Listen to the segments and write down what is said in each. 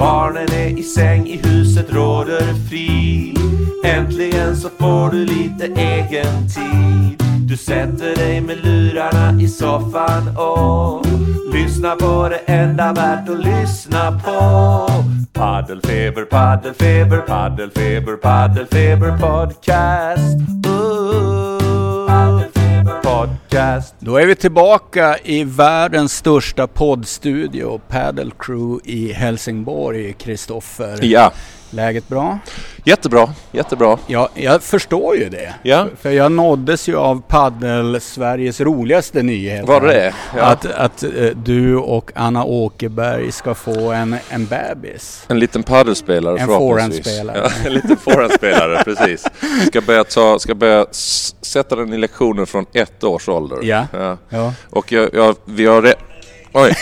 Barnen är i säng, i huset råder frid. Äntligen så får du lite egen tid. Du sätter dig med lurarna i soffan och lyssnar på det enda värt att lyssna på. Paddelfeber, paddelfeber, paddelfeber, paddelfeber podcast. Podcast. Då är vi tillbaka i världens största poddstudio, Paddle Crew i Helsingborg, Kristoffer. Ja, Läget bra? jättebra, jättebra. Ja, jag förstår ju det. Ja. För jag nåddes ju av Paddel Sveriges roligaste nyhet. Var det? Ja. Att, att eh, du och Anna Åkerberg ska få en, en bebis. En liten paddelspelare En förhoppningsvis. forehandspelare. Ja, en liten forehandspelare, precis. Ska börja, ta, ska börja sätta den i lektioner från ett års ålder. Ja. ja. Ja. Och jag, jag, vi har... Re- Oj!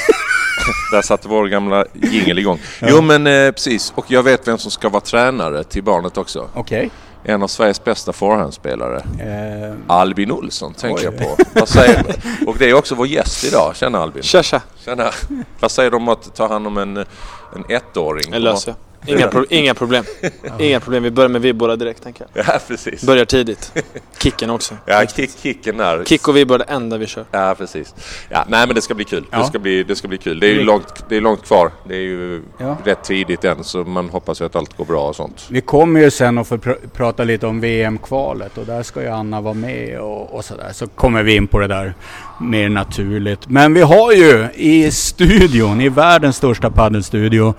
Där satte vår gamla jingel igång. Jo men eh, precis, och jag vet vem som ska vara tränare till barnet också. Okej. En av Sveriges bästa forehandspelare. Eh, Albin Olsson tänker jag på. Vad säger Och det är också vår gäst idag. Tjena Albin. Tja tja, Tjena. Vad säger du om att ta hand om en, en ettåring? löser jag. Inga, pro- inga problem. Inga problem, vi börjar med vibborna direkt tänker jag. Ja, precis. Börjar tidigt. Kicken också. Ja, kick, kicken där. Kick och vibbor är det enda vi kör. Ja, precis. Ja, nej men det ska bli kul. Ja. Det, ska bli, det ska bli kul. Det är ju långt, det är långt kvar. Det är ju Ja. rätt tidigt än så man hoppas ju att allt går bra och sånt. vi kommer ju sen att få pr- prata lite om VM-kvalet och där ska ju Anna vara med och, och sådär. Så kommer vi in på det där mer naturligt. Men vi har ju i studion, i världens största paddelstudio,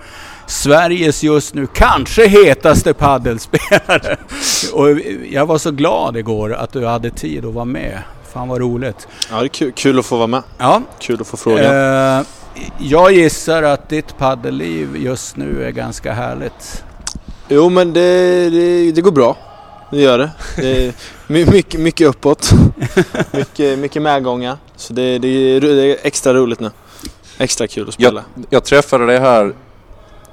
Sveriges just nu kanske hetaste paddelspelare. Och jag var så glad igår att du hade tid att vara med. Fan vad roligt. Ja, det är kul, kul att få vara med. Ja, Kul att få frågan. eh, jag gissar att ditt paddelliv just nu är ganska härligt. Jo men det, det, det går bra. Det gör det. det är my, mycket, mycket uppåt. mycket, mycket medgångar. Så det, det, är, det är extra roligt nu. Extra kul att spela. Jag träffade dig här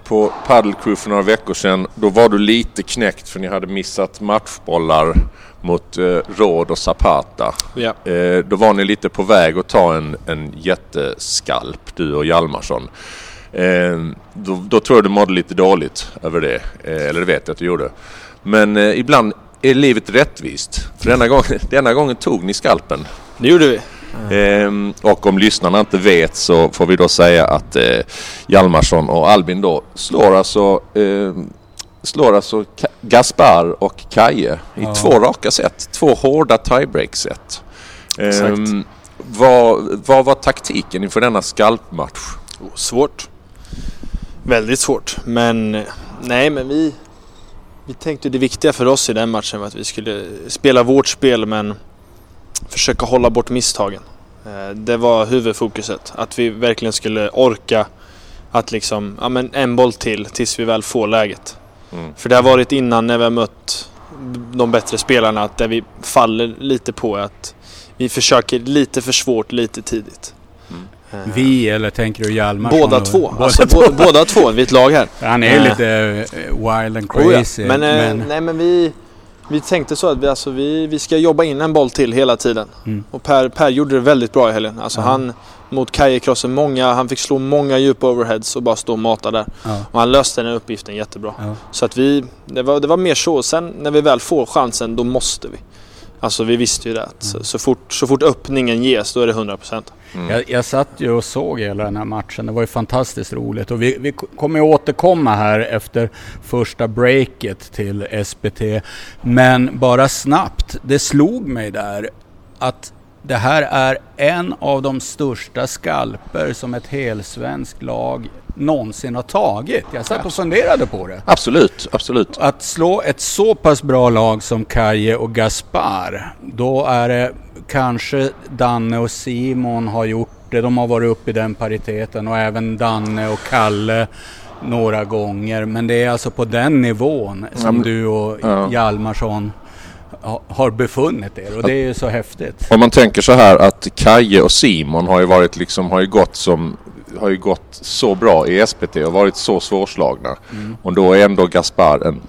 på Paddle Crew för några veckor sedan. Då var du lite knäckt för ni hade missat matchbollar mot eh, Råd och Zapata. Ja. Eh, då var ni lite på väg att ta en, en jätteskalp, du och Hjalmarsson. Eh, då, då tror jag du mådde lite dåligt över det. Eh, eller det vet jag att du gjorde. Men eh, ibland är livet rättvist. För denna, gång, denna gången tog ni skalpen. Det gjorde vi. Ehm, och om lyssnarna inte vet så får vi då säga att eh, Hjalmarsson och Albin då slår alltså, ehm, slår alltså Ka- Gaspar och Kaje i Ja. två raka set. Två hårda tiebreak-set. Ehm, vad, vad var taktiken inför denna skalpmatch? Oh, Svårt. Väldigt svårt. Men eh, nej, men vi, vi tänkte det viktiga för oss i den matchen var att vi skulle spela vårt spel men försöka hålla bort misstagen. Eh, Det var huvudfokuset. Att vi verkligen skulle orka att liksom, ja men en boll till tills vi väl får läget. Mm. För det har varit innan när vi har mött de bättre spelarna att där vi faller lite på att vi försöker lite för svårt lite tidigt. Mm. Vi eller tänker du Hjalmarsson? Båda och- två. Båda Alltså, två. bå- båda två. Vi är ett lag här. Han är Eh. lite eh, wild and Oh ja. crazy. Men, eh, nej, men vi, vi tänkte så att vi, alltså, vi, vi ska jobba in en boll till hela tiden. Mm. Och Per, per gjorde det väldigt bra i helgen. Alltså, Ja. Han mot Kaje-crossen, många, han fick slå många djupa overheads och bara stå och mata där. ja, Och han löste den uppgiften jättebra. Så att vi, det var, det var mer så. Sen när vi väl får chansen, då måste vi. Alltså vi visste ju det att så, så, fort, så fort öppningen ges, då är det 100%. Mm. Jag, jag satt ju och såg hela den här matchen. Det var ju fantastiskt roligt. Och vi, vi kommer ju återkomma här efter första breaket till SPT. Men bara snabbt, det slog mig där att det här är en av de största skalper som ett helsvenskt lag någonsin har tagit. Jag satt och funderade på det. Absolut, absolut. Att slå ett så pass bra lag som Kaje och Gaspar, då är det kanske Danne och Simon har gjort det. De har varit uppe i den pariteten och även Danne och Kalle några gånger. Men det är alltså på den nivån som du och ja. Hjalmarsson har befunnit er och det är ju så häftigt. Om man tänker så här att Kaje och Simon har ju varit liksom, har ju gått som har ju gått så bra i SPT och varit så svårslagna. Mm. Och då är ändå Gaspar en,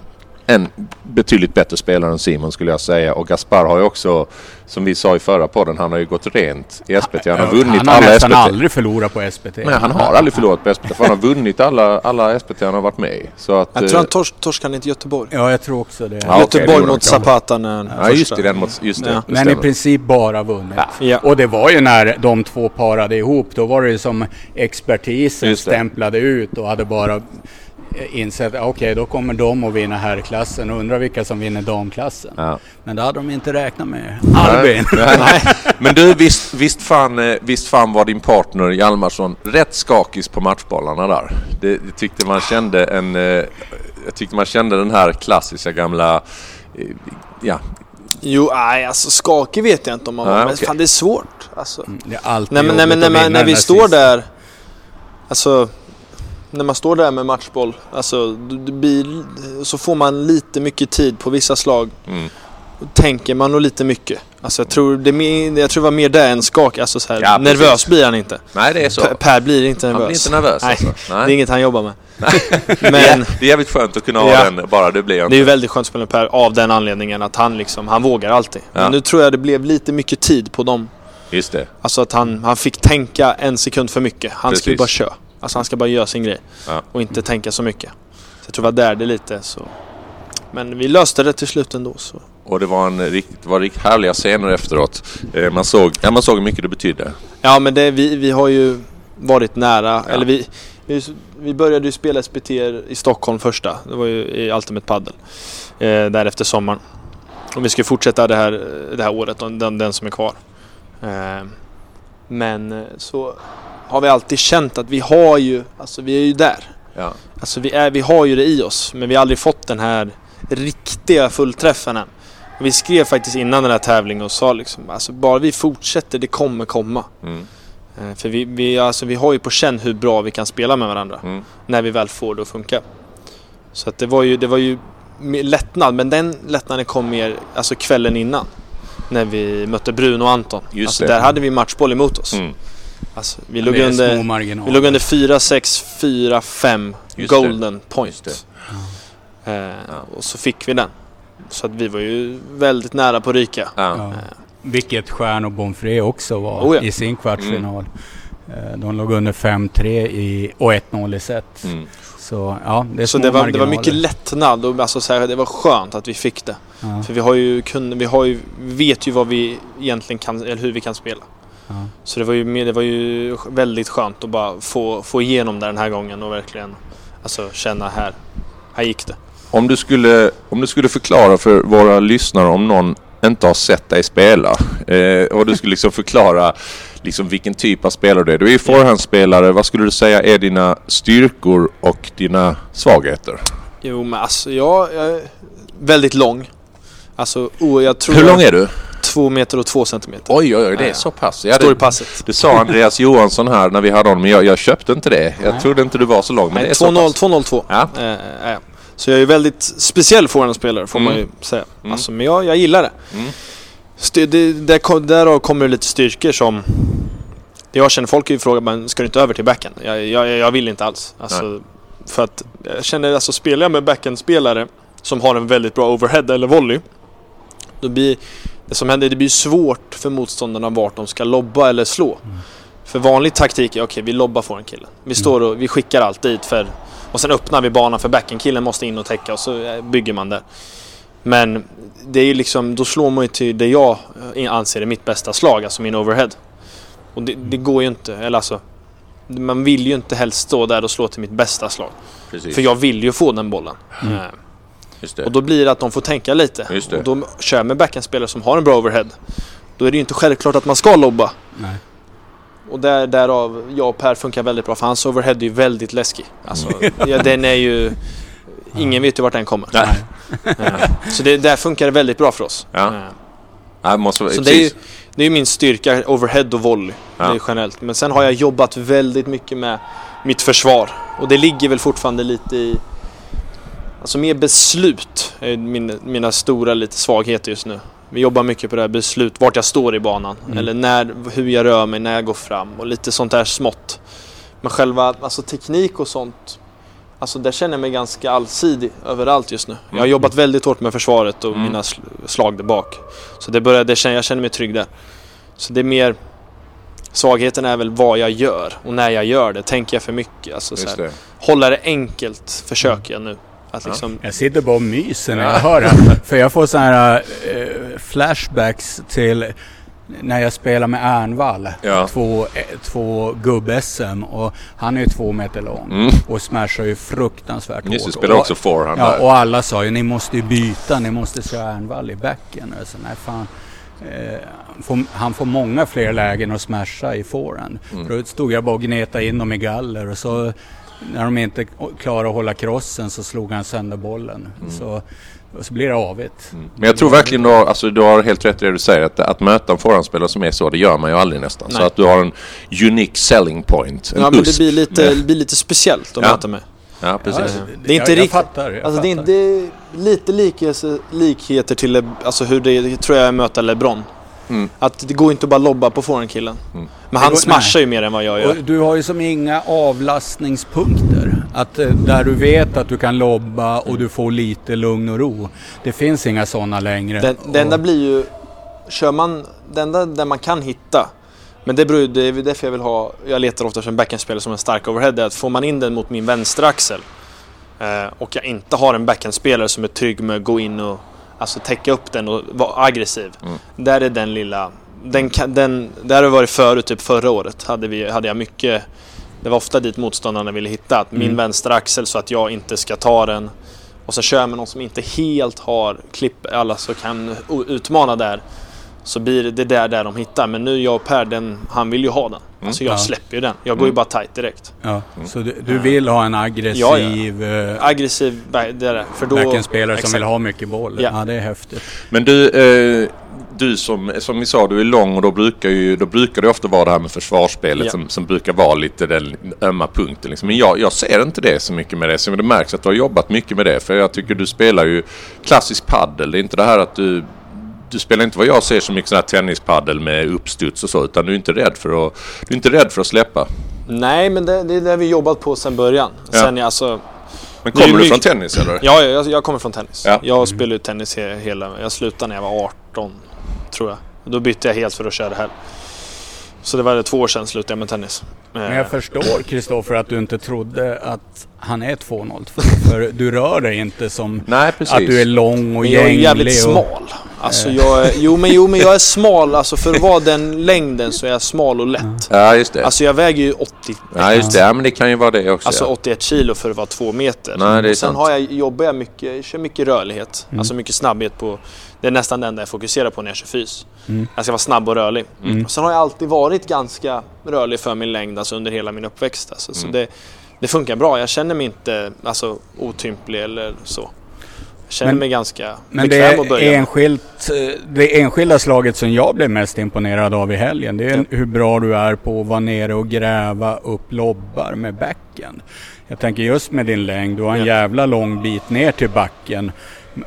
en betydligt bättre spelare än Simon skulle jag säga. Och Gaspar har ju också, som vi sa i förra podden, han har ju gått rent i SPT. Han har vunnit han har alla nästan SPT. aldrig förlorat på SPT. Nej, han har aldrig förlorat på SPT för han har vunnit alla, alla SPT han har varit med i. Så att, Jag tror eh, han tors torskade inte Göteborg. Ja, jag tror också det. Ja, Göteborg det gjorde mot. Zapata när han Ja, just det. Den mot, just det, Ja. Men i princip bara vunnit. Ja. Och det var ju när de två parade ihop, då var det ju som expertisen stämplade ut och hade bara eh, insett att okej, då kommer de att vinna herrklassen och undrar vilka som vinner damklassen. Ja. Men det hade de inte räknat med. Albin! Nej, nej. Men du, visst, visst, fan, eh, visst fan var din partner Hjalmarsson rätt skakis på matchbollarna där. Det, det tyckte man kände en... eh, Jag tyckte man kände den här klassiska gamla... eh, Ja, Jo, nej alltså skakig vet jag inte om man var. Nej, Men okej. fan det är svårt. Alltså. Det är alltid Nej men, nej, men när, när vi står sista. där Alltså När man står där med matchboll Alltså blir, Så får man lite mycket tid på vissa slag mm, tänker man nog lite mycket Alltså jag tror det, mer, jag tror det var mer det än skak Alltså så här, Ja, nervös blir han inte nej det är så. Per, per blir inte Han nervös blir inte nervös Nej, alltså. Det är inget han jobbar med Men det är jävligt skönt att kunna ha Ja. den, bara det blir det är ju väldigt skönt att spela med Per av den anledningen att han liksom, han vågar alltid Ja. Men nu tror jag det blev lite mycket tid på dem Just det. Alltså att han, han fick tänka en sekund för mycket. Han Precis. bara köra. Alltså han ska bara göra sin grej. Ja. Och inte tänka så mycket. Så jag tror det var där det lite så. Men vi löste det till slut ändå så. Och det var, en riktigt, var riktigt härliga scener efteråt. Eh, Man såg, ja, man såg hur mycket det betydde. Ja men det, vi, vi har ju varit nära. Ja. Eller vi, vi, vi började ju spela SPT i Stockholm första. Det var ju i Ultimate Padel. Eh, där efter sommaren. Och vi ska fortsätta det här, det här året, den, den som är kvar. Eh, men eh, så har vi alltid känt att vi har ju, alltså vi är ju där. Ja. Alltså vi, är, vi har ju det i oss, men vi har aldrig fått den här riktiga fullträffen än. Och vi skrev faktiskt innan den här tävlingen och sa liksom, alltså bara vi fortsätter, det kommer komma. Mm, Eh, För vi, vi, alltså, vi har ju på känn hur bra vi kan spela med varandra. mm. När vi väl får det att funka. Så att det var ju, det var ju lättnad, men den lättnaden kom mer alltså kvällen innan. När vi mötte Bruno och Anton. Just alltså, det. där hade vi matchboll emot oss. Mm. Alltså, vi, låg under, vi låg under 4-6, 4-5 Just det. golden point. Just Eh, Och så fick vi den. Så att vi var ju väldigt nära på att ryka. Ja. Ja. Vilket Stjärn och Bonfré också var Oh ja. i sin kvartsfinal. Eh, De låg under 5-3 i, och 1-0 i set. Mm. Så ja, det Så det var, det var mycket lättnad och alltså, så här, det var skönt att vi fick det. Ja. För vi har ju, kun, vi har ju, vet ju vad vi egentligen kan, eller hur vi kan spela. Ja. Så det var ju, det var ju väldigt skönt att bara få, få igenom det den här gången och verkligen alltså, känna här, här gick det. Om du, skulle, om du skulle förklara för våra lyssnare om någon inte har sett dig spela eh, och du skulle liksom förklara liksom vilken typ av spelare du är. Du är ju forehandspelare. Vad skulle du säga är dina styrkor och dina svagheter? Jo men alltså jag, jag är väldigt lång. Alltså oh, jag tror Hur lång är du? Två meter och två centimeter. Oj, oj, oj, det är så pass. Ja, Står i det, passet. det sa Andreas Johansson här när vi hade honom, men jag, jag köpte inte det. Jag Nej. trodde inte du var så lång, men det Nej, är så 2-0, pass. 202. Ja. Eh, jag. Så jag är ju väldigt speciell forehandspelare får man Mm. ju säga. Mm. Alltså, men jag, jag gillar det. Mm. Styr, det där, därav kommer det lite styrkor som... Jag känner folk ju frågar men ska du inte över till backen? Jag, jag, jag vill inte alls. Alltså, för att jag känner alltså spelar jag med backend-spelare som har en väldigt bra overhead eller volley. Då blir det som händer, det blir svårt för motståndarna vart de ska lobba eller slå. För vanlig taktik är okej, vi lobbar för en kille. Vi står och vi skickar allt dit för och sen öppnar vi banan för backen. Killen måste in och täcka och så eh, bygger man där. Men det är ju liksom, då slår man ju till det jag eh, anser är mitt bästa slag, alltså min overhead. Och det, det går ju inte, eller alltså man vill ju inte helst stå där och slå till mitt bästa slag. Precis. För jag vill ju få den bollen. Mm. Just det. och då blir det att de får tänka lite. Just det. Och då kör med backhandspelare som har en bra overhead. Då är det ju inte självklart att man ska lobba. Nej. Och där, därav, jag och Per funkar väldigt bra för hans overhead är ju väldigt läskig. Alltså, ja, den är ju... Ingen vet ju vart den kommer. Nej. Så det, där funkar det väldigt bra för oss. Ja. Ja, måste, Så det är ju det är ju min styrka, overhead och volley. Ja. Det är generellt. Men sen har jag jobbat väldigt mycket med mitt försvar. Och det ligger väl fortfarande lite i... Alltså mer beslut är min, mina stora lite svagheter just nu. Vi jobbar mycket på det här beslut, vart jag står i banan. Mm. Eller när, hur jag rör mig, när jag går fram och lite sånt där smått. Men själva alltså teknik och sånt Alltså där känner jag mig ganska allsidig överallt just nu. Jag har Mm. jobbat väldigt hårt med försvaret och Mm. mina sl- slag där bak. Så det börjar, det känner, jag känner mig trygg där. Så det är mer... Svagheten är väl vad jag gör och när jag gör det. Tänker jag för mycket? Alltså, så här, hålla det enkelt försöker jag nu. Att liksom, Jag sitter bara och myser när Ja. jag hör det. För jag får sådana här eh, flashbacks till när jag spelar med Ernvall. Ja. Två, eh, två gubb-SM och han är ju två meter lång. Mm. Och smashar ju fruktansvärt Just hårt. spelar också forehand Ja, där. och alla sa ju ni måste ju byta, ni måste köra Ernvall i backen. Och sa, nej fan. Eh, får, han får många fler lägen att smasha i forehand. Mm. Förut stod jag bara och gnetade in dem i galler och så när de inte klarade att hålla krossen så slog han sönder bollen. Så, och så blir det avigt. Mm. Men jag tror verkligen du har, alltså, du har helt rätt i det du säger. Att, att möta en forehandspelare som är så, det gör man ju aldrig nästan. Så Nej. att du har en unique selling point. En ja, men det blir lite, Ja. det blir lite speciellt att Ja. möta mig. Ja, precis. Ja, Det är inte jag, jag riktigt- fattar. Jag Alltså det är, fattar. det är lite likheter, likheter till alltså hur det tror jag är att möta LeBron. Mm. Att det går inte att bara lobba på forehandkillen. Mm. Men han går- smashar ju mer än vad jag gör. Och du har ju som inga avlastningspunkter. Att, eh, där du vet att du kan lobba och du får lite lugn och ro. Det finns inga sådana längre. Det, det enda Och- blir ju... Kör man... Det enda där man kan hitta. Men det, beror, det är därför jag vill ha... Jag letar ofta efter en backhandspelare som en stark overhead. Att får man in den mot min vänstra axel eh, och jag inte har en backhandspelare som är trygg med att gå in och alltså, täcka upp den och vara aggressiv. Mm. Där är den lilla... Den, den, där har det varit förut, typ förra året, hade, vi, hade jag mycket... Det var ofta dit motståndarna ville hitta. Att min Mm. vänstra axel så att jag inte ska ta den. Och så kör man någon som inte helt har klipp, alla så kan utmana där. Så blir det där, där de hittar. Men nu jag och Per, den, han vill ju ha den. Alltså jag Ja. släpper ju den. Jag går ju Mm. bara tight direkt. Ja, så du, du vill ha en aggressiv ja, Aggressiv, back- det är det. För då... backenspelare som Exakt. vill ha mycket boll. Ja, Ja. det är häftigt. Men du, eh, du som, som ni sa, du är lång och då brukar, ju, då brukar det ofta vara det här med försvarsspelet Ja. som, som brukar vara lite den ömma punkten. Liksom. Men jag, jag ser inte det så mycket med det. Så det märks att du har jobbat mycket med det. För jag tycker du spelar ju klassisk paddel. Det är inte det här att du du spelar inte vad jag ser så mycket sån här tennispaddel med uppstuds och så utan du är inte rädd för att, du är inte rädd för att släppa. Nej, men det, det är det vi jobbat på sedan början. Ja. Sen jag alltså... Men kommer du mycket- från tennis eller? Ja, jag, jag kommer från tennis. Ja. Jag spelar ju tennis he, hela... Jag slutade när jag var 18, tror jag. Då bytte jag helt för att köra det här. Så det var det två år sedan slutade jag med tennis. Men Eh, jag förstår Kristoffer att du inte trodde att han är 2,02. För du rör dig inte som Nej att du är lång och Men jag är gänglig. jävligt och, smal. Alltså jag är, jo, men, jo men jag är smal. Alltså för att vara den längden så är jag smal och lätt. Ja just det. Alltså jag väger ju 80, ja just det. Ja men det kan ju vara det också. alltså ja. 81 kilo för att vara två meter. Nej, det är sen sant. har jag, jobbar jag mycket, jag kör mycket rörlighet. Mm. Alltså mycket snabbhet på... Det är nästan det enda jag fokuserar på när jag kör fys. Mm. Jag ska vara snabb och rörlig. Mm. Och sen har jag alltid varit ganska rörlig för min längd alltså under hela min uppväxt. Alltså. Så Mm. det, det funkar bra. Jag känner mig inte alltså, otymplig eller så. Känner Men- mig ganska Men det bekväm att börja enskilt, eh, det enskilda slaget som jag blev mest imponerad av i helgen. Det är Ja. hur bra du är på att vara nere och gräva upp lobbar med backen. Jag tänker just med din längd, du har en Ja. jävla lång bit ner till backen.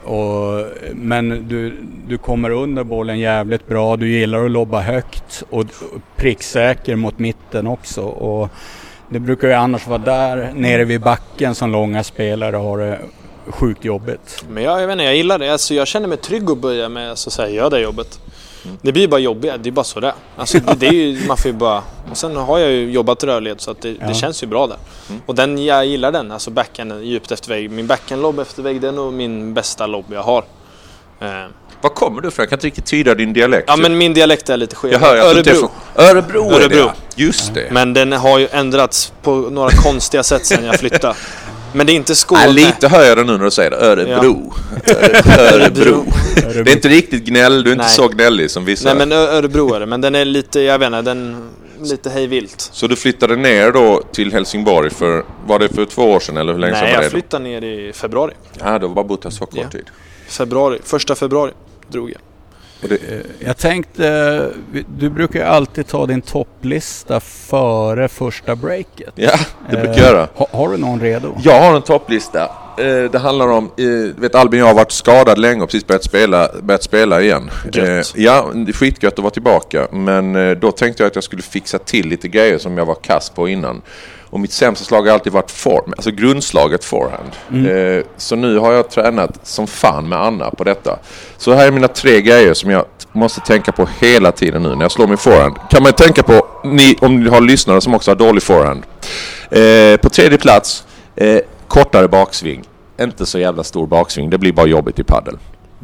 Och, men du, du kommer under bollen jävligt bra, du gillar att lobba högt och pricksäker mot mitten också. Och det brukar ju annars vara där nere vid backen som långa spelare har det sjukt jobbigt. Men jag, jag vet inte, jag gillar det. Alltså, jag känner mig trygg att börja med att så säga, göra det jobbet. Det blir bara jobbigt, det är bara sådär. Alltså, det, det är ju, man får ju bara... Och sen har jag ju jobbat rörlighet så att det, Ja. det känns ju bra där. Och den, jag gillar den, alltså backhanden djupt efter vägg. Min backhand-lobb efter vägg, det är nog min bästa lobb jag har. Eh, Var kommer du ifrån? Jag kan inte riktigt tyda din dialekt. ja men min dialekt är lite skev. jag hör att Örebro. från... Örebro! är det, Örebro. Just det. Men den har ju ändrats på några konstiga sätt sedan jag flyttade. Men det är inte Skåne. Ja, lite det nu när du säger det. Örebro. Örebro. Det är inte riktigt gnäll, du är inte Nej. så gnällig som vissa. Nej men Örebro är det, men den är lite, jag vet inte, den... Lite hejvilt. Så du flyttade ner då till Helsingborg för, var det för två år sedan eller hur länge sedan Nej, var det? jag flyttade ner i februari. Ja, du har bara bott här så kort Ja. tid. Februari, första februari drog jag. Det, Eh, Jag tänkte, du brukar ju alltid ta din topplista före första breaket. ja, det brukar Eh, jag göra. Ha, har du någon redo? Jag har en topplista. Eh, det handlar om, eh, vet Albin jag har varit skadad länge och precis börjat spela, börjat spela igen. Eh, ja, skitgött att vara tillbaka. Men eh, då tänkte jag att jag skulle fixa till lite grejer som jag var kass på innan. Och mitt sämsta slag har alltid varit form, alltså grundslaget forehand. Mm. Eh, så nu har jag tränat som fan med Anna på detta. Så här är mina tre grejer som jag måste tänka på hela tiden nu när jag slår min forehand. Kan man tänka på, ni, om ni har lyssnare som också har dålig forehand. Eh, på tredje plats, eh, kortare baksving. Inte så jävla stor baksving, det blir bara jobbigt i paddel.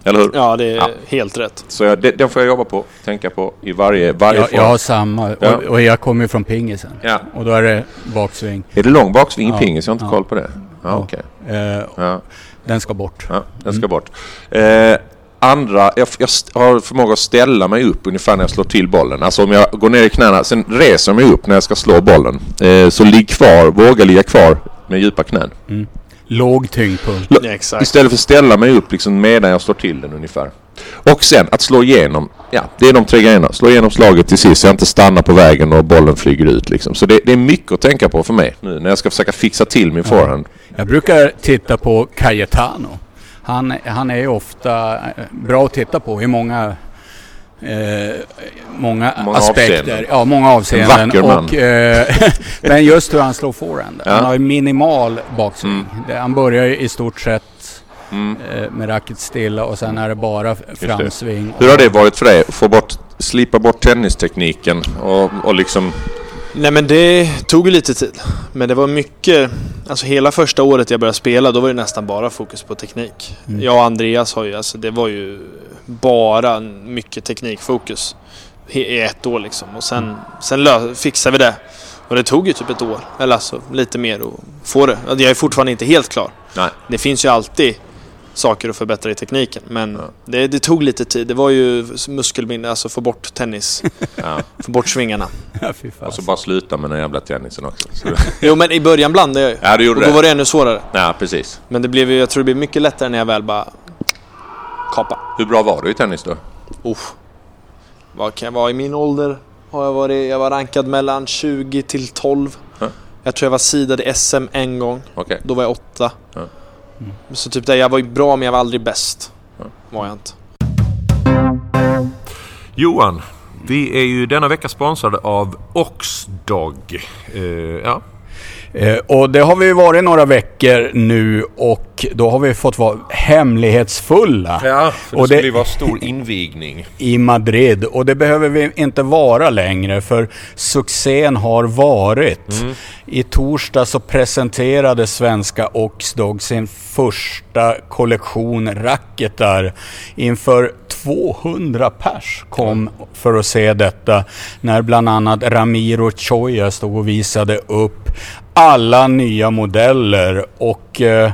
Eller hur? Ja, det är Ja. helt rätt. Så jag, det, den får jag jobba på, tänka på i varje, varje Jag, form. jag har samma. Ja. Och, och jag kommer ju från pingisen. Ja. Och då är det baksving. Är det lång baksving i Ja. pingis? Jag har inte Ja. koll på det. Ja, Ja. okej. Eh, Ja. den ska bort. Ja, den ska bort. Eh, andra, jag, jag har förmåga att ställa mig upp ungefär när jag slår till bollen. Alltså om jag går ner i knäna, sen reser jag mig upp när jag ska slå bollen. Eh, så ligg kvar, våga ligga kvar med djupa knän. Låg tyngdpunkt. Ja, exakt. Istället för att ställa mig upp liksom medan jag slår till den ungefär. Och sen att slå igenom. Ja, det är de tre grejerna. Slå igenom slaget till sist så jag inte stannar på vägen och bollen flyger ut liksom. Så det, det är mycket att tänka på för mig nu när jag ska försöka fixa till min forehand. Jag brukar titta på Cayetano. Han, han är ju ofta eh, bra att titta på i många Eh, många, Många aspekter. avseenden. Ja, många avseenden. vacker man. Och, eh, men just hur han slår forehand. Ja. Han har ju minimal baksving. Mm. Det, han börjar ju i stort sett Mm. eh, med racket stilla och sen är det bara framsving. Hur har det varit för dig? Få bort, slipa bort tennistekniken och, och liksom... Nej men det tog ju lite tid. Men det var mycket, alltså hela första året jag började spela då var det nästan bara fokus på teknik. Mm. Jag och Andreas har ju, alltså det var ju bara mycket teknikfokus i ett år liksom. Och sen, sen lö- fixade vi det. Och det tog ju typ ett år, eller alltså lite mer att få det. Jag är fortfarande inte helt klar. Nej. Det finns ju alltid saker att förbättra i tekniken. Men Ja. det, det tog lite tid. Det var ju muskelminne, alltså få bort tennis, Ja. få bort svingarna. Ja, fy fan. Och så bara sluta med den jävla tennisen också. Så, Jo men i början blandade jag ju. ja, du gjorde Och då det. var det ännu svårare. Ja, precis. Men det blev ju, jag tror det blev mycket lättare när jag väl bara kapa. Hur bra var du i tennis då? Oh. Vad kan jag vara i min ålder? Har jag varit, jag var rankad mellan 20 till 12. Ja. Jag tror jag var sidad i SM en gång. Okej. Då var jag åtta. Ja. Så typ där, jag var bra men jag var aldrig bäst. Ja. Var jag inte. Johan, vi är ju denna vecka sponsrade av Oxdog. Eh, ja. Eh, och det har vi varit några veckor nu och då har vi fått vara hemlighetsfulla ja, för det Och skulle ju vara stor invigning. i Madrid. Och det behöver vi inte vara längre för succén har varit. I torsdag så presenterade svenska Oxdog sin första kollektion racketar inför 200 pers kom för att se detta. När bland annat Ramiro Choya stod och visade upp alla nya modeller och eh,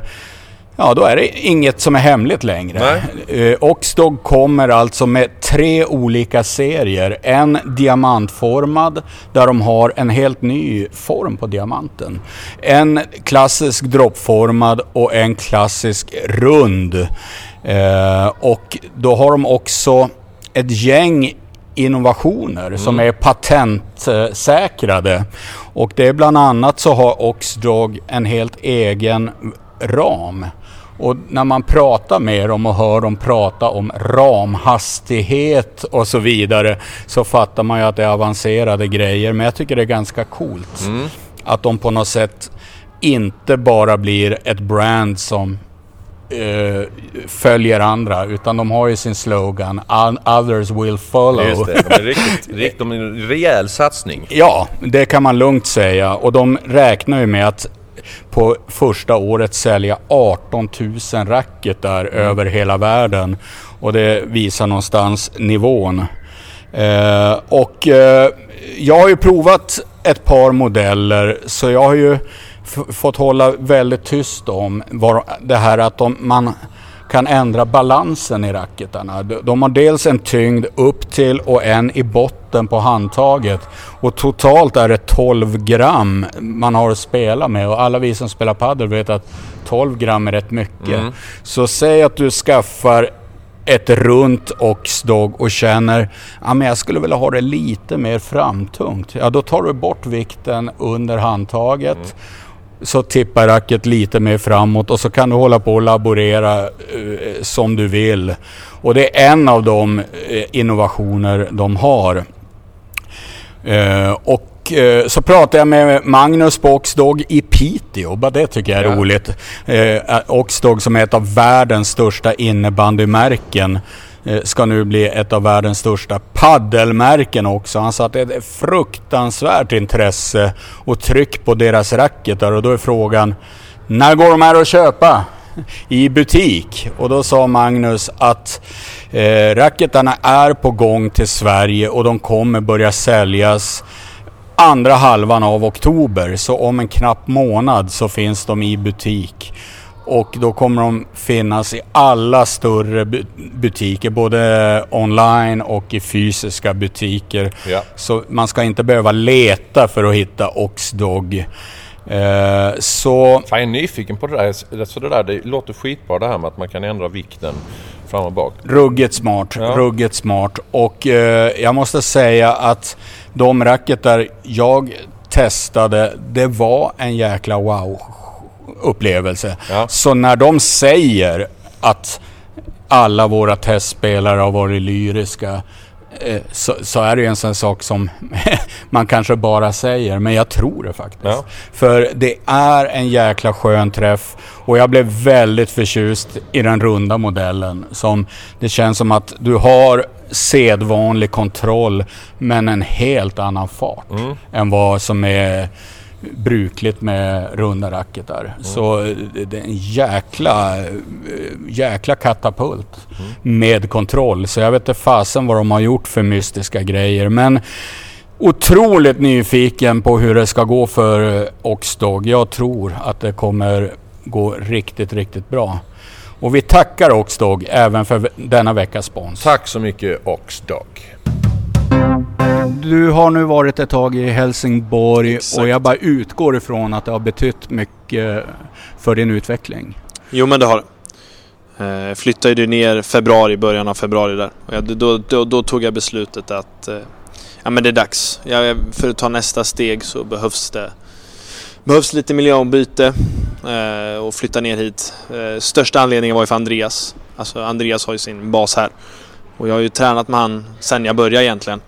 Ja, då är det inget som är hemligt längre. Eh, Oxdog kommer alltså med tre olika serier. En diamantformad, där de har en helt ny form på diamanten. En klassisk droppformad och en klassisk rund. Eh, och då har de också ett gäng innovationer som är patentsäkrade. Och det är bland annat så har Oxdog en helt egen ram. Och när man pratar med dem och hör dem prata om ramhastighet och så vidare så fattar man ju att det är avancerade grejer. Men jag tycker det är ganska coolt att de på något sätt inte bara blir ett brand som eh, följer andra utan de har ju sin slogan "O- Others will follow. Just det, de är riktigt, riktigt, de är en rejäl satsning. Ja, det kan man lugnt säga. Och de räknar ju med att på första året sälja 18 000 racketar över hela världen. Och det visar någonstans nivån. Eh, och eh, jag har ju provat ett par modeller så jag har ju fått hålla väldigt tyst om vad, det här att de, man kan ändra balansen i racketarna. De- har dels en tyngd upp till och en i botten på handtaget. Och totalt är det 12 gram man har att spela med. Och alla vi som spelar padel vet att 12 gram är rätt mycket. Så säg att du skaffar ett runt Oxdog och känner att jag skulle vilja ha det lite mer framtungt. Ja, då tar du bort vikten under handtaget. Så tippar racket lite mer framåt och så kan du hålla på och laborera eh, som du vill. Och det är en av de eh, innovationer de har. Eh, och så pratade jag med Magnus på Oxdog i Piteå. Bara det tycker jag är Ja. roligt. Eh, Oxdog som är ett av världens största innebandymärken Eh, ska nu bli ett av världens största paddelmärken också. Han sa att det är ett fruktansvärt intresse och tryck på deras racketar och då är frågan när går de här att köpa? i butik. Och då sa Magnus att eh, racketarna är på gång till Sverige och de kommer börja säljas andra halvan av oktober. Så om en knapp månad så finns de i butik. Och då kommer de finnas i alla större bu- butiker, både online och i fysiska butiker. Ja. Så man ska inte behöva leta för att hitta Oxdog. Eh, så Fan, jag är nyfiken på det där. Så det där det låter skitbra det här med att man kan ändra vikten fram och bak. Ruggigt smart, Ja. ruggigt smart. Och eh, jag måste säga att de racketar jag testade, det var en jäkla wow-upplevelse. Ja. Så när de säger att alla våra testspelare har varit lyriska eh, så, så är det ju en sån sak som man kanske bara säger, men jag tror det faktiskt. Ja. För det är en jäkla skön träff och jag blev väldigt förtjust i den runda modellen. Som det känns som att du har sedvanlig kontroll men en helt annan fart Mm. än vad som är brukligt med runda racketar. Mm. Så eh, det är en jäkla, eh, jäkla katapult Mm. med kontroll. Så jag vet inte fasen vad de har gjort för mystiska grejer. Men otroligt nyfiken på hur det ska gå för eh, Oxdog. Jag tror att det kommer gå riktigt, riktigt bra. Och vi tackar Oxdog även för denna veckas spons. Tack så mycket Oxdog. Du har nu varit ett tag i Helsingborg Exakt. och jag bara utgår ifrån att det har betytt mycket för din utveckling. Jo men det har det. Eh, Jag flyttade ju ner februari, början av februari där. Och jag, då, då, då tog jag beslutet att eh, ja, men det är dags. Jag, för att ta nästa steg så behövs det behövs lite miljöombyte eh, och flytta ner hit. Eh, största anledningen var ju för Andreas. Alltså Andreas har ju sin bas här. Och jag har ju tränat med han sen jag började egentligen.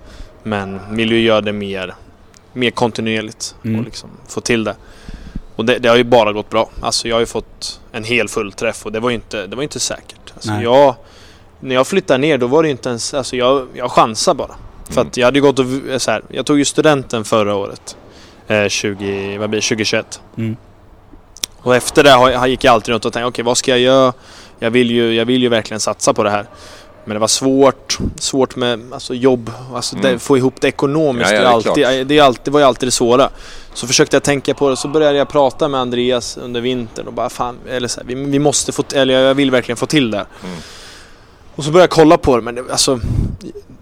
Men vill ju göra det mer, mer kontinuerligt Mm. och liksom få till det. Och det, det har ju bara gått bra. Alltså jag har ju fått en hel full träff och det var ju inte, det var inte säkert. Alltså Nej. jag, när jag flyttade ner då var det inte ens, alltså jag, jag chansade bara. För Mm. att jag hade ju gått och, v- så här, jag tog ju studenten förra året. Eh, 20, vad blir det, 2021. Mm. Och efter det har gick jag alltid runt och tänkte, okej vad ska jag göra? Jag vill, ju, jag vill ju verkligen satsa på det här. Men det var svårt, svårt med alltså, jobb, alltså, Mm. det, få ihop det ekonomiskt. Ja, ja, det, är alltid, det, är alltid, det var ju alltid det svåra. Så försökte jag tänka på det, så började jag prata med Andreas under vintern och bara fan, eller så här, vi, vi måste få, eller jag vill verkligen få till det. Mm. Och så började jag kolla på det, men det, alltså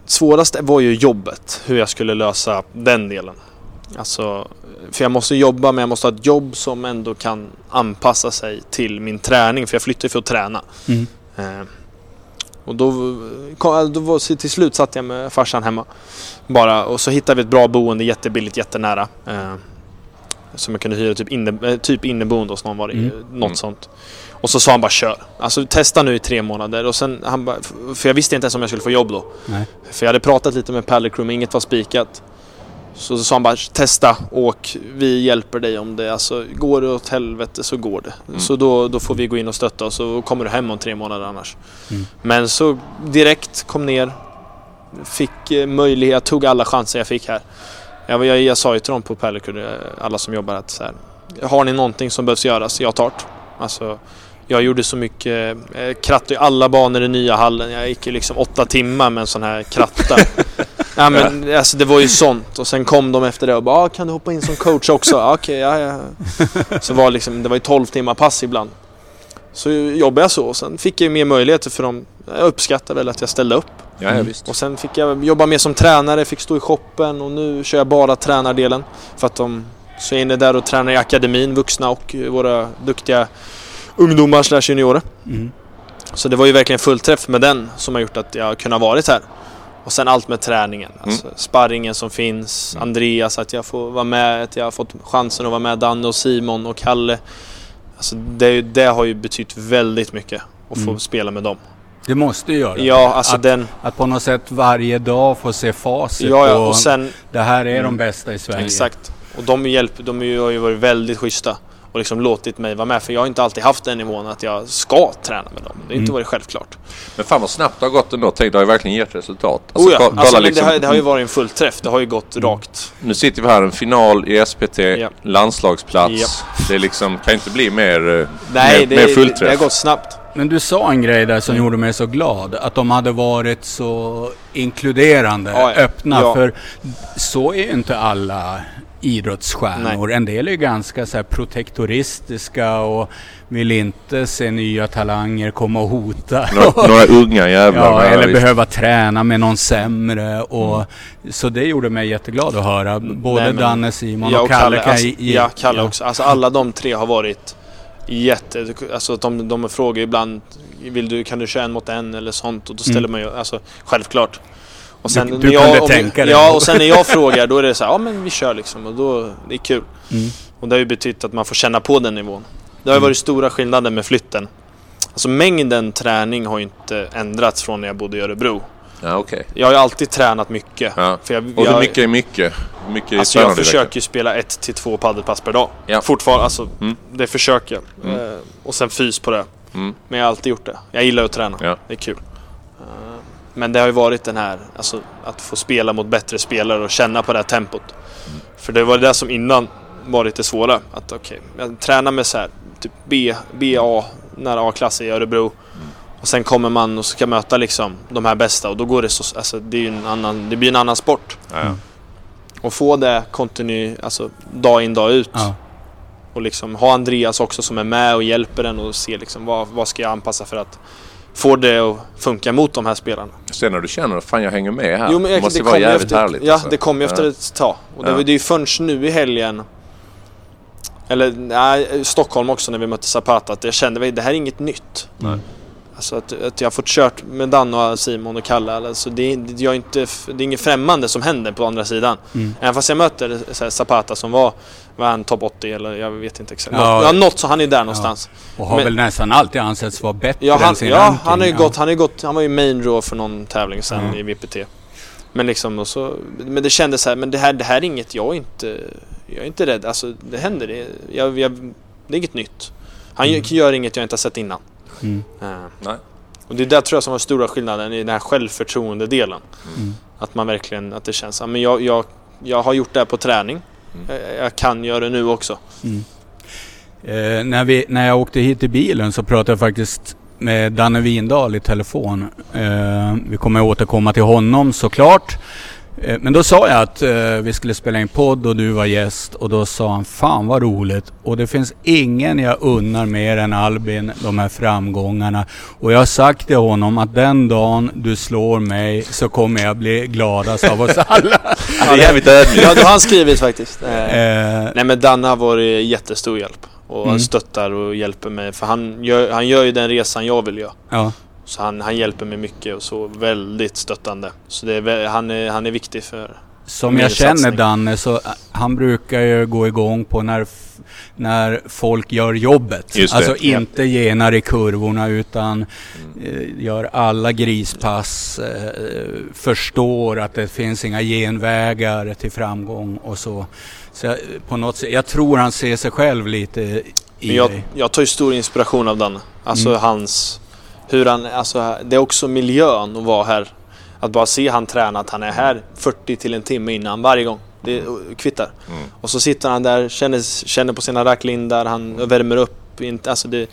svårast var ju jobbet, hur jag skulle lösa den delen. Alltså, för jag måste jobba, men jag måste ha ett jobb som ändå kan anpassa sig till min träning, för jag flyttar ju för att träna. Mm. Eh, och då, kom, då var, så till slut satt jag med farsan hemma. Bara, och så hittade vi ett bra boende, jättebilligt, jättenära. Eh, som jag kunde hyra typ, inne, eh, typ inneboende hos någon var det, Mm. något Mm. sånt. Och så sa han bara kör. Alltså testa nu i tre månader. Och sen han bara, för jag visste inte ens om jag skulle få jobb då. Nej. För jag hade pratat lite med Paddle Crew men inget var spikat. Så, sa han bara testa, åk, vi hjälper dig om det. Alltså går det åt helvete så går det. Mm. Så då, då får vi gå in och stötta och så kommer du hem om tre månader annars. Mm. Men så direkt kom ner, fick eh, möjlighet, tog alla chanser jag fick här. Jag, jag, jag sa ju till dem på Crew, eh, alla som jobbar att så här, har ni någonting som behövs göras, jag tar det. Alltså, jag gjorde så mycket, jag krattade ju alla banor i nya hallen. Jag gick ju liksom åtta timmar med en sån här kratta. ja men alltså det var ju sånt. Och sen kom de efter det och bara ah, kan du hoppa in som coach också? Ah, Okej, ja, ja. Så var liksom, det var ju 12 timmar pass ibland. Så jobbade jag så och sen fick jag mer möjligheter för dem. Jag uppskattar väl att jag ställde upp. Ja, ja, visst. Och sen fick jag jobba mer som tränare, fick stå i shoppen och nu kör jag bara tränardelen. För att de så är inne där och tränar i akademin, vuxna och våra duktiga ungdomar slash juniorer. Mm. Så det var ju verkligen fullträff med den som har gjort att jag kunnat varit här. Och sen allt med träningen, alltså sparringen som finns, Mm. Andreas, att jag får vara med, att jag har fått chansen att vara med Danne och Simon och Kalle. Alltså det, det har ju betytt väldigt mycket att få Mm. spela med dem. Det måste ju göra Ja, alltså att, den... att på något sätt varje dag få se facit Ja, ja, och sen... det här är de Mm. bästa i Sverige. Exakt. Och de, hjälp, de är ju- har ju varit väldigt schyssta och liksom låtit mig vara med. För jag har inte alltid haft den nivån att jag ska träna med dem. Det har inte Mm. varit självklart. Men fan vad snabbt det har gått ändå. Tänk, det har ju verkligen gett resultat. Alltså, oh ja, ko- kolla alltså, men liksom, det, har, det har ju varit en fullträff. Det har ju gått rakt. Nu sitter vi här, en final i SPT, Ja. landslagsplats. Ja. Det är liksom, kan inte bli mer, eh, Nej, mer, det, mer det, fullträff. det har gått snabbt. Men du sa en grej där som Mm. gjorde mig så glad. Att de hade varit så inkluderande, Ja, ja. öppna. Ja. För så är ju inte alla idrottsstjärnor. En del är ganska så här protektoristiska och vill inte se nya talanger komma och hota. Några, några unga jävlar. Ja, eller visst. behöva träna med någon sämre. Och, Så det gjorde mig jätteglad att höra. Både Nej, men- Danne, Simon Ja, och Kalle kan alltså, ge- ja, Kalle ja. också. Alltså alla de tre har varit jätte... Alltså de, de frågar ibland vill du, kan du köra en mot en eller sånt och då ställer Mm. man ju, alltså självklart. Och sen, Du- när du jag, kunde om- tänka dig. Ja, och sen när jag frågar då är det så här, ja men vi kör liksom och då, det är kul. Mm. Och det har ju betytt att man får känna på den nivån. Det har ju Mm. varit stora skillnader med flytten. Alltså mängden träning har ju inte ändrats från när jag bodde i Örebro. Ja, okej. Jag har ju alltid tränat mycket. Ja. För jag, Och hur jag, mycket är mycket? Mycket Alltså jag försöker ju spela ett till två paddelpass per dag. Ja. Fortfarande, alltså Mm. det försöker jag. Mm. Eh, och sen fys på det. Mm. Men jag har alltid gjort det. Jag gillar att träna. Ja. Det är kul. Men det har ju varit den här, alltså att få spela mot bättre spelare och känna på det här tempot. Mm. För det var det som innan var lite svåra. Att okej, jag tränar med så här, typ B, BA, nära A-klass i Örebro. Mm. Och sen kommer man och ska möta liksom de här bästa och då går det så, alltså det är ju en annan, det blir en annan sport. Mm. Och få det kontinu, alltså dag in dag ut. Ja. Och liksom ha Andreas också som är med och hjälper en och se liksom vad, vad ska jag anpassa för att få det att funka mot de här spelarna. Sen när du känner att fan jag hänger med här. Jo, men det måste det vara jävligt efter, härligt. Ja, alltså. det kom ju efter Ja. ett tag. Och det, Ja. det är ju först nu i helgen eller nej, Stockholm också när vi mötte Zapata att jag kände att det här är inget nytt. Nej. Alltså att, att jag har fått kört med Danne och Simon och Kalle. Alltså det, är- jag är inte, det är inget främmande som händer på andra sidan. Mm. Även fast jag möter så här, Zapata som var, var han topp 80 eller jag vet inte exakt. Ja. Ja, något så han är där någonstans. Och har Men- väl nästan alltid ansetts vara bättre Ja, han, än sin ja, ranking. han ju ja. gått, han ju gått, han var ju main draw för någon tävling sen Mm. i VPT. Men liksom och så, men det kändes så här, men det här, det här är inget, jag är inte, jag är inte rädd. Alltså det händer, det, jag, jag, det är inget nytt. Han Mm. gör inget jag inte har sett innan. Mm. Eh, Nej. och det är där tror jag som var stora skillnaden i den här självförtroende-delen. Mm. Att man verkligen, att det känns, ja, men jag, jag, jag har gjort det här på träning. Mm. Jag, jag kan göra det nu också. Mm. Eh, när, vi, när jag åkte hit i bilen så pratade jag faktiskt med Danne Windahl i telefon. Eh, vi kommer återkomma till honom såklart. Eh, men då sa jag att eh, vi skulle spela in podd och du var gäst och då sa han Fan vad roligt och det finns ingen jag unnar mer än Albin de här framgångarna. Och jag har sagt till honom att den dagen du slår mig så kommer jag bli gladast av oss alla. Det är jävligt ödmjukt. Ja, det har han skrivit faktiskt. Eh, Eh, Nej men Danne har varit jättestor hjälp. Och Mm. han stöttar och hjälper mig. För han gör, han gör ju den resan jag vill göra. ja. Så han, han hjälper mig mycket och så väldigt stöttande. Så det är, han, är, han är viktig för... Som jag känner satsning. Danne så äh, han brukar ju gå igång på när, när folk gör jobbet. Alltså Ja. inte genar i kurvorna utan eh, gör alla grispass. Eh, förstår att det finns inga genvägar till framgång och så. Så jag, på något sätt, jag tror han ser sig själv lite i Men jag, jag tar ju stor inspiration av Danne. Alltså Mm. hans... Hur han, alltså, det är också miljön att vara här. Att bara se han träna, att han är här 40 till en timme innan varje gång. Det kvittar. Mm. Och så sitter han där, känner, känner på sina racklindar, han värmer upp. Inte, alltså det,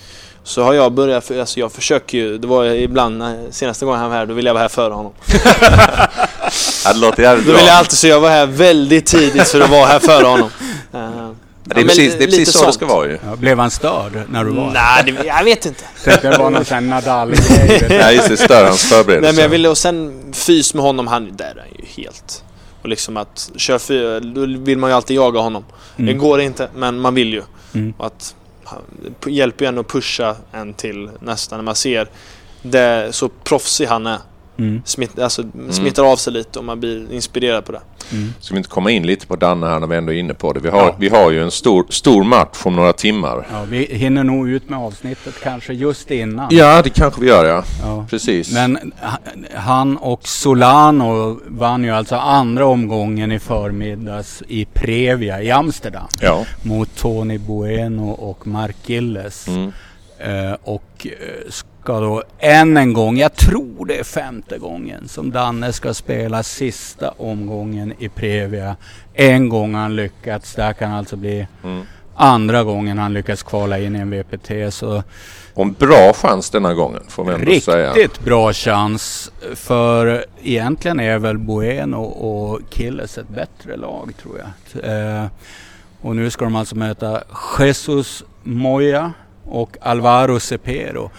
så har jag börjat, för, alltså jag försöker ju, det var ibland, när- senaste gången han var här, då ville jag vara här före honom. Det låter jävligt Då bra. vill jag alltid så jag var här väldigt tidigt för att vara här före honom. Eh, Det är precis, det är precis så det sånt. ska vara ju. Ja, blev han störd när du var? Nej, det, jag vet inte. Tänkte det var någon sån Nadal-grej. Nej, just det. Stör hans förberedelse. Nej men jag ville, och sen fys med honom, han, där är han ju helt... Och liksom att köra fyra, då vill man ju alltid jaga honom. Det Mm. går inte, men man vill ju. Mm. Och att det hjälper ju en att pusha en till nästa när man ser det, så proffsig han är. Mm. Smitt, alltså, smittar av sig lite och man blir inspirerad på det. Mm. Ska vi inte komma in lite på Danne här när vi ändå är inne på det? Vi har, Ja. vi har ju en stor, stor match om några timmar. Ja, vi hinner nog ut med avsnittet kanske just innan. Ja, det kanske vi gör ja. Ja. Precis. Men ha- han och Solano vann ju alltså andra omgången i förmiddags i Previa i Amsterdam. Ja. Mot Tony Bueno och Mark Gilles. Mm. Eh, och ska då än en gång, jag tror det är femte gången, som Danne ska spela sista omgången i Previa. En gång han lyckats, det här kan alltså bli Mm. andra gången han lyckas kvala in i en VPT. Så Och en bra chans denna gången får vi ändå säga. riktigt bra chans. För egentligen är väl Bueno och Killes ett bättre lag tror jag. Eh, och nu ska de alltså möta Jesus Moya och Alvaro Cepero.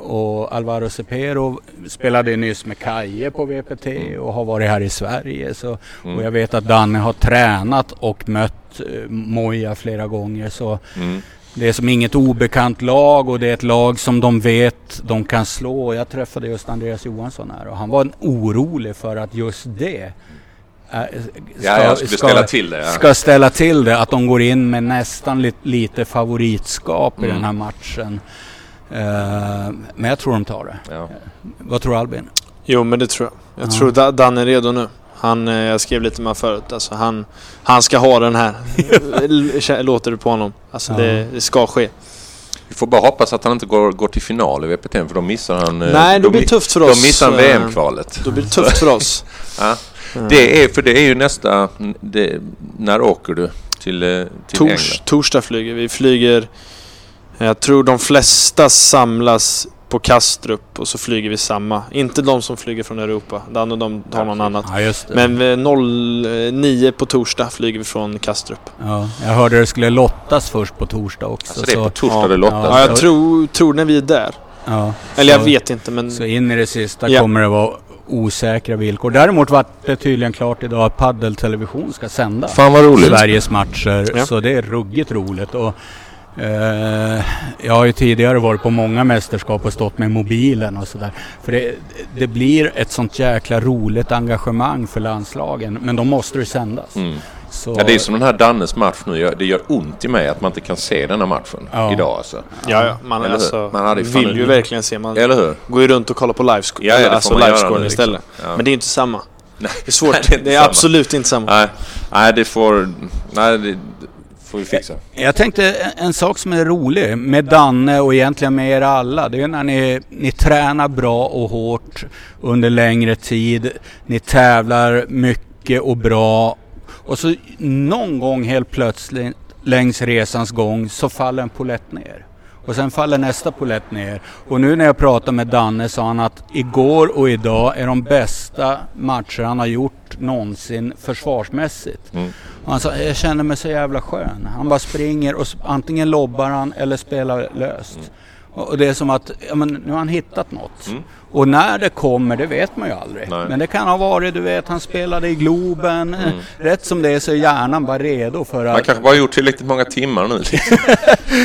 Och Alvaro Cepero spelade nyss med Kaje på VPT och har varit här i Sverige. Så, Mm. Och jag vet att Danne har tränat och mött eh, Moya flera gånger. Så Mm. det är som inget obekant lag och det är ett lag som de vet de kan slå. Jag träffade just Andreas Johansson här och han var orolig för att just det äh, Ja, jag skulle ställa till det. Ja. ska ställa till det. Att de går in med nästan li, lite favoritskap i Mm. den här matchen. Eh, men jag tror de tar det. Ja. Vad tror Albin? Jo, men det tror jag. Jag Ja. tror Da- Dan är redo nu. Han, eh, jag skrev lite med förut. Alltså, han, han ska ha den här. Låter det på honom. Alltså Ja. det, det ska ske. Vi får bara hoppas att han inte går, går till final i VPT för då missar han... eh, Nej, då då blir det tufft för Då oss. missar han VM-kvalet. Då blir det tufft för oss. Ja. Eh, Det är, för det är ju nästa... Det, när åker du till, till Tors, England? torsdag flyger vi. flyger... Jag tror de flesta samlas på Kastrup och så flyger vi samma. Inte de som flyger från Europa. Dan och de tar någon annat. Ja, just det. Men vid 09 på torsdag flyger vi från Kastrup. ja, jag hörde det skulle lottas först på torsdag också. Alltså det är på så, torsdag ja. det lottas. Ja, Ja, jag tror, tror när vi är där. ja, Eller jag så- vet inte men... Så in i det sista Ja. kommer det vara osäkra villkor. Däremot var det tydligen klart idag att Paddeltelevision ska sända Fan vad roligt. Sveriges matcher. Ja. Så det är ruggigt roligt. Och, eh, jag har ju tidigare varit på många mästerskap och stått med mobilen och sådär. För det, det blir ett sånt jäkla roligt engagemang för landslagen. Men då måste det sändas. Mm. Så, Ja, det är som den här Dannes match nu. Det gör ont i mig att man inte kan se denna matchen Ja. idag alltså. Ja, ja. Man, Eller hur? alltså, Man hade vill ju en- verkligen se. Man Eller hur? går ju runt och kollar på livescore, Ja, ja, det alltså livescoren nu, istället. liksom. Ja. Men det är inte samma. Nej. Det är svårt. Nej, det, det är inte är absolut inte samma. Nej, nej det får... Nej, det får vi fixa. Eh, jag tänkte en, en sak som är rolig med Danne och egentligen med er alla. Det är när ni, ni tränar bra och hårt under längre tid. Ni tävlar mycket och bra. Och så någon gång helt plötsligt längs resans gång så faller en polett ner. Och sen faller nästa polett ner. Och nu när jag pratar med Danne sa han att igår och idag är de bästa matcher han har gjort någonsin försvarsmässigt. Mm. Han sa, jag känner mig så jävla skön. Han bara springer och antingen lobbar han eller spelar löst. Och och det är som att, ja men nu har han hittat något. Mm. Och när det kommer, det vet man ju aldrig. Nej. Men det kan ha varit, du vet, han spelade i Globen. Eh, Rätt som det är så är hjärnan bara redo för Man att... kanske bara gjort tillräckligt många timmar nu.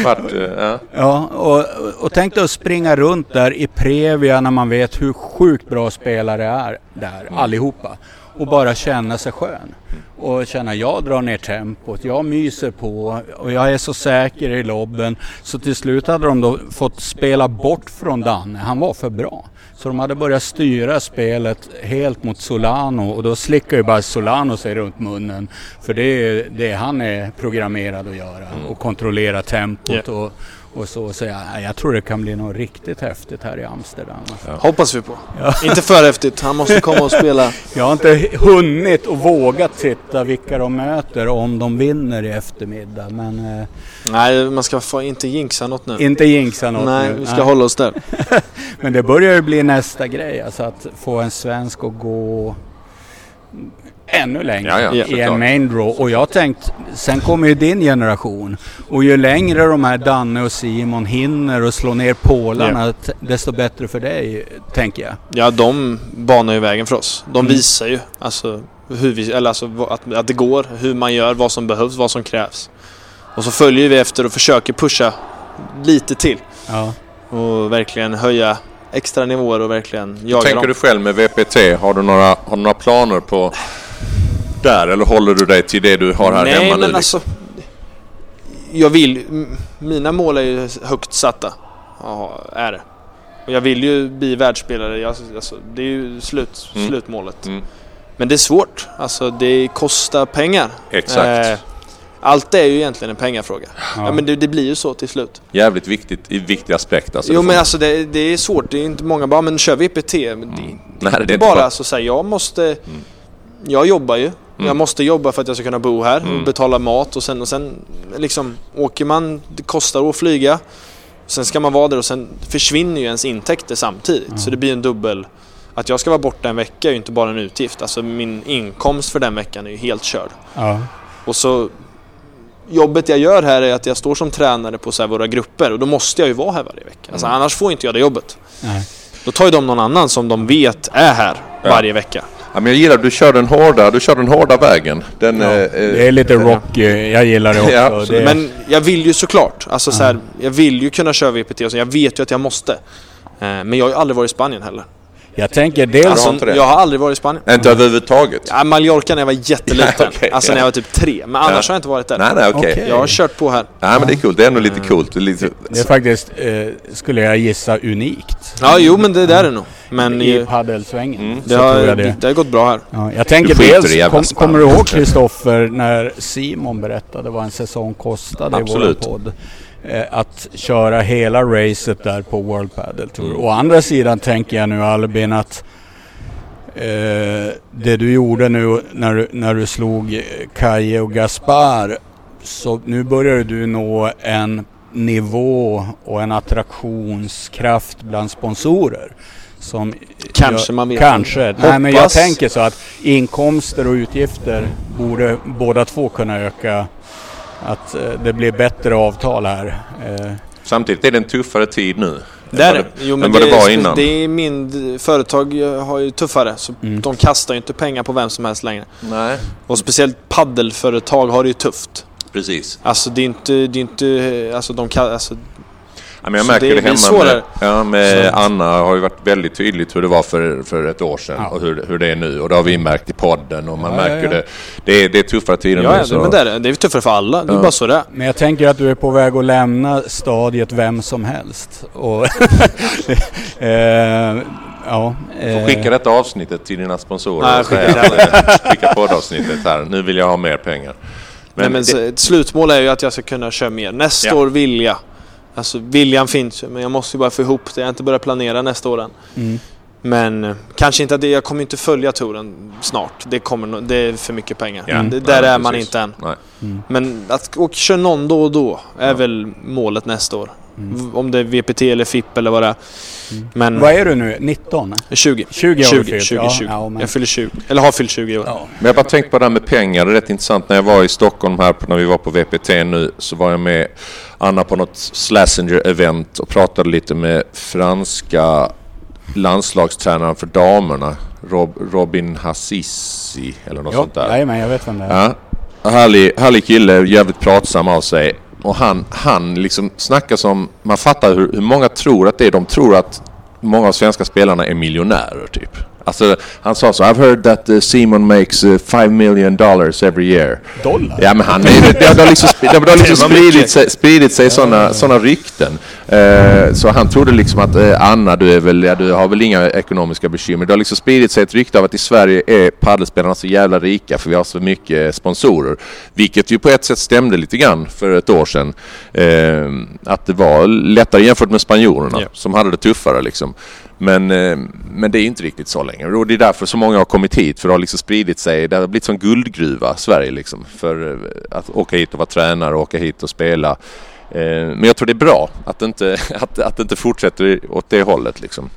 Vart, eh, ja. Ja, och, och tänk dig att springa runt där i Previa när man vet hur sjukt bra spelare är där, allihopa. Och bara känna sig skön. Och känna, jag drar ner tempot, jag myser på och jag är så säker i lobben. Så till slut hade de då fått spela bort från Danne, han var för bra. Så de hade börjat styra spelet helt mot Solano och då slickar ju bara Solano sig runt munnen. För det är det han är programmerad att göra och kontrollera tempot och, och så. Så jag, jag tror det kan bli något riktigt häftigt här i Amsterdam. alltså. Hoppas vi på. Inte för häftigt. Han måste komma och spela. Jag har inte hunnit och vågat titta vilka de möter om de vinner i eftermiddag. Men eh, Nej, man ska få inte jinxa något nu. inte jinxa något Nej, nu. vi ska hålla oss där. Men det börjar ju bli nästa grej. Alltså att få en svensk att gå ännu längre Ja, ja, i en main draw. Och jag har tänkt, sen kommer ju din generation. Och ju längre de här Danne och Simon hinner och slå ner pålarna, t- desto bättre för dig, tänker jag. Ja, de banar ju vägen för oss. De Mm. visar ju alltså, hur vi, eller alltså, att, att det går, hur man gör, vad som behövs, vad som krävs. Och så följer vi efter och försöker pusha lite till. Ja. Och verkligen höja extra nivåer och verkligen jaga Tänker dem. du själv med VPT? Har du några, har du några planer på där eller håller du dig till det du har här Nej, hemma men nu? liksom? alltså... Jag vill... Mina mål är ju högt satta. Ja, är det. Och jag vill ju bli världsspelare. Jag, alltså, det är ju slut, Mm. slutmålet. Mm. Men det är svårt. Alltså det kostar pengar. Exakt. Eh, allt är ju egentligen en pengafråga. Ja, Ja. men det, det blir ju så till slut. Jävligt viktigt, i viktig aspekt alltså. jo Det men alltså det, det är svårt. Det är inte många bara, men kör VPT. Men det, Nej, det är det är inte bara bara- alltså, så här, jag måste... Jag jobbar ju. Mm. Jag måste jobba för att jag ska kunna bo här Mm. och betala mat och sen, och sen liksom åker man, det kostar att flyga. Sen ska man vara där och sen försvinner ju ens intäkter samtidigt. Så det blir en dubbel... Att jag ska vara borta en vecka är ju inte bara en utgift. Alltså min inkomst för den veckan är ju helt körd. Ja. Och så jobbet jag gör här är att jag står som tränare på så våra grupper och då måste jag ju vara här varje vecka. Alltså, Mm. Annars får inte jag det jobbet. Nej. Då tar ju de någon annan som de vet är här Ja. varje vecka. Ja, men jag gillar du kör den hårda, du kör den hårda vägen. Den, Ja, eh, eh, det är lite rock, eh, jag gillar det också. Ja, det, Men jag vill ju såklart, alltså så här, jag vill ju kunna köra VPT och så, jag vet ju att jag måste. Eh, Men jag har ju aldrig varit i Spanien heller. Jag tänker dels... Alltså, det? jag har aldrig varit i Spanien. Inte överhuvudtaget? Ja, Mallorca när jag var jätteliten. Ja, okej, alltså ja. när jag var typ tre. Men annars Ja. har jag inte varit där. Nej, nej, okej. Okej. Jag har kört på här. Ja, men det är coolt. Det är ändå lite coolt. Det är lite, Det är faktiskt, eh, skulle jag gissa, unikt. Ja, jo men det där är nog. Men I eh, paddelsvängen. Mm. Det, tror har, jag det. det har gått bra här. Ja, jag tänker dels, kom, kommer du ihåg Kristoffer när Simon berättade vad en säsong kostade Absolut. i vår podd? Eh, att köra hela racet där på World Padel Tour. Mm. Å andra sidan tänker jag nu Albin att eh, det du gjorde nu när du, när du slog Kaje och Gaspar så nu börjar du nå en nivå och en attraktionskraft bland sponsorer. Som Kanske, man vet Kanske. inte. Nej men jag Hoppas. tänker så att inkomster och utgifter borde båda två kunna öka. Att eh, det blir bättre avtal här. Eh, Samtidigt är det en tuffare tid nu. Där, än vad jo, än men vad det, var är- innan. Det är min, företag har ju tuffare så Mm. de kastar ju inte pengar på vem som helst längre. Nej, Och speciellt paddelföretag har det ju tufft. precis. Alltså det är inte, det är inte, alltså de alltså men jag Så märker det det, hemma svårare. med, ja, med. Anna har ju varit väldigt tydligt hur det var för, för ett år sedan Ja. och hur, hur det är nu. Och det har vi märkt i podden och man Ja, märker ja, ja. det. Det är, det är tuffare tider ja, nu. ja, Så. men det är det. Det är tuffare för alla. Det är bara så det men jag tänker att du är på väg att lämna stadiet vem som helst. Och eh, ja, Får eh, skicka detta avsnittet till dina sponsorer Nej, och skicka säga att, eh, skicka poddavsnittet här. Nu vill jag ha mer pengar. Men, Nej, men det, ett slutmål är ju att jag ska kunna köra mer. Nästa Ja. år vill jag. Alltså viljan finns ju, men jag måste ju bara få ihop det. Jag har inte börjat planera nästa år än. mm. Men eh, kanske inte att det, jag kommer inte följa touren snart. Det, kommer, det är för mycket pengar. Ja, det, nej, där är man precis. inte än. Nej. Mm. Men att och köra någon då och då är Ja. väl målet nästa år. Mm. Om det är VPT eller FIP eller vad det är. Mm. Men Vad är du nu? 19? 20. 20 har 20, du fyllt. 20, ja, 20. Ja, men, Jag fyller 20. Eller har fyllt 20 i år. ja. Men jag bara tänkt på det här med pengar. Det är rätt intressant. När jag var i Stockholm här på- när vi var på VPT nu så var jag med Anna på något Slazenger-event och pratade lite med franska landslagstränaren för damerna. Rob, Robin Hassisi eller något Ja, sånt där. jajamän, jag vet vem det är. Ja. Härlig, härlig kille, jävligt pratsam av sig. Och han, han liksom snackar som... Man fattar hur, hur många tror att det är. De tror att många av svenska spelarna är miljonärer typ. Alltså han sa så I've heard that uh, Simon makes uh, 5 million dollars every year. Dollar? Ja men han är, det, det har liksom, det har liksom spridit sig, spridit sig sådana såna rykten. Eh, så han trodde liksom att eh, Anna du är väl, ja, du har väl inga ekonomiska bekymmer. Det har liksom spridit sig ett rykte av att i Sverige är paddelspelarna så jävla rika för vi har så mycket sponsorer. Vilket ju på ett sätt stämde lite grann för ett år sedan. Eh, att det var lättare jämfört med spanjorerna Ja. som hade det tuffare liksom. Men, men det är inte riktigt så längre. Och det är därför så många har kommit hit. För det har liksom spridit sig. Det har blivit som guldgruva, Sverige liksom. För att åka hit och vara tränare och åka hit och spela. Eh, Men jag tror det är bra att det inte, att, att det inte fortsätter åt det hållet liksom.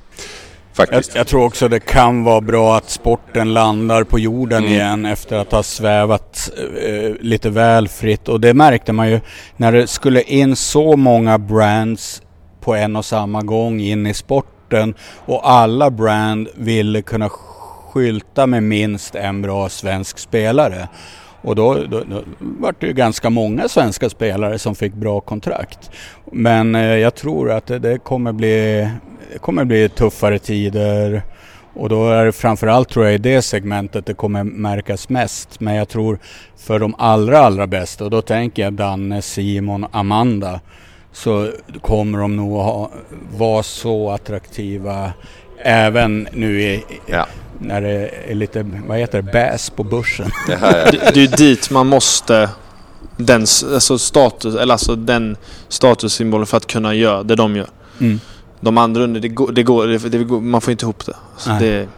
Jag, jag tror också det kan vara bra att sporten landar på jorden Mm. igen efter att ha svävat eh, lite väl fritt. Och det märkte man ju när det skulle in så många brands på en och samma gång in i sporten och alla brand ville kunna skylta med minst en bra svensk spelare. Och då, då, då var det ju ganska många svenska spelare som fick bra kontrakt. Men eh, jag tror att det, det kommer bli det kommer bli tuffare tider Och då är det framförallt tror jag i det segmentet det kommer märkas mest. Men jag tror för de allra allra bästa och då tänker jag Danne, Simon, Amanda så kommer de nog ha, vara så attraktiva även nu i, Ja. när det är lite, vad heter det, bäs på börsen. Det här är, Det, det är ju dit man måste den, alltså status, eller alltså den statussymbolen för att kunna göra det de gör. Mm. De andra under, det går, det går, det, det går man får inte ihop det. Alltså det,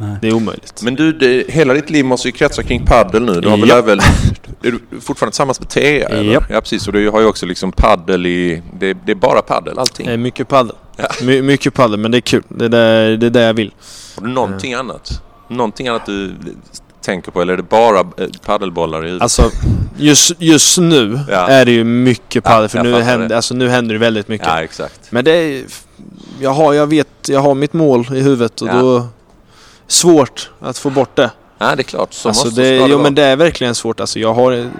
Nej. det är omöjligt. men du, det, hela ditt liv måste ju kretsa kring paddel nu. Du har väl Ja. även... Är du fortfarande tillsammans med Thea? eller? Japp. Ja, precis. Och du har ju också liksom paddel i... Det, det är bara paddel, allting. Det är mycket padel. Ja. My, mycket padel, men det är kul. Det är det, det, är det jag vill. Har du någonting annat? Någonting annat du tänker på? Eller är det bara eh, paddelbollar i huvudet? Alltså, just, just nu Ja. är det ju mycket padel, Ja, för nu händer, det. alltså, nu händer det väldigt mycket. ja, exakt. Men det är... Jag har, jag vet, jag har mitt mål i huvudet och Ja. då... Svårt att få bort det. Ja, det är klart. Så alltså måste det, ska det jo vara. men det är verkligen svårt alltså. Jag har...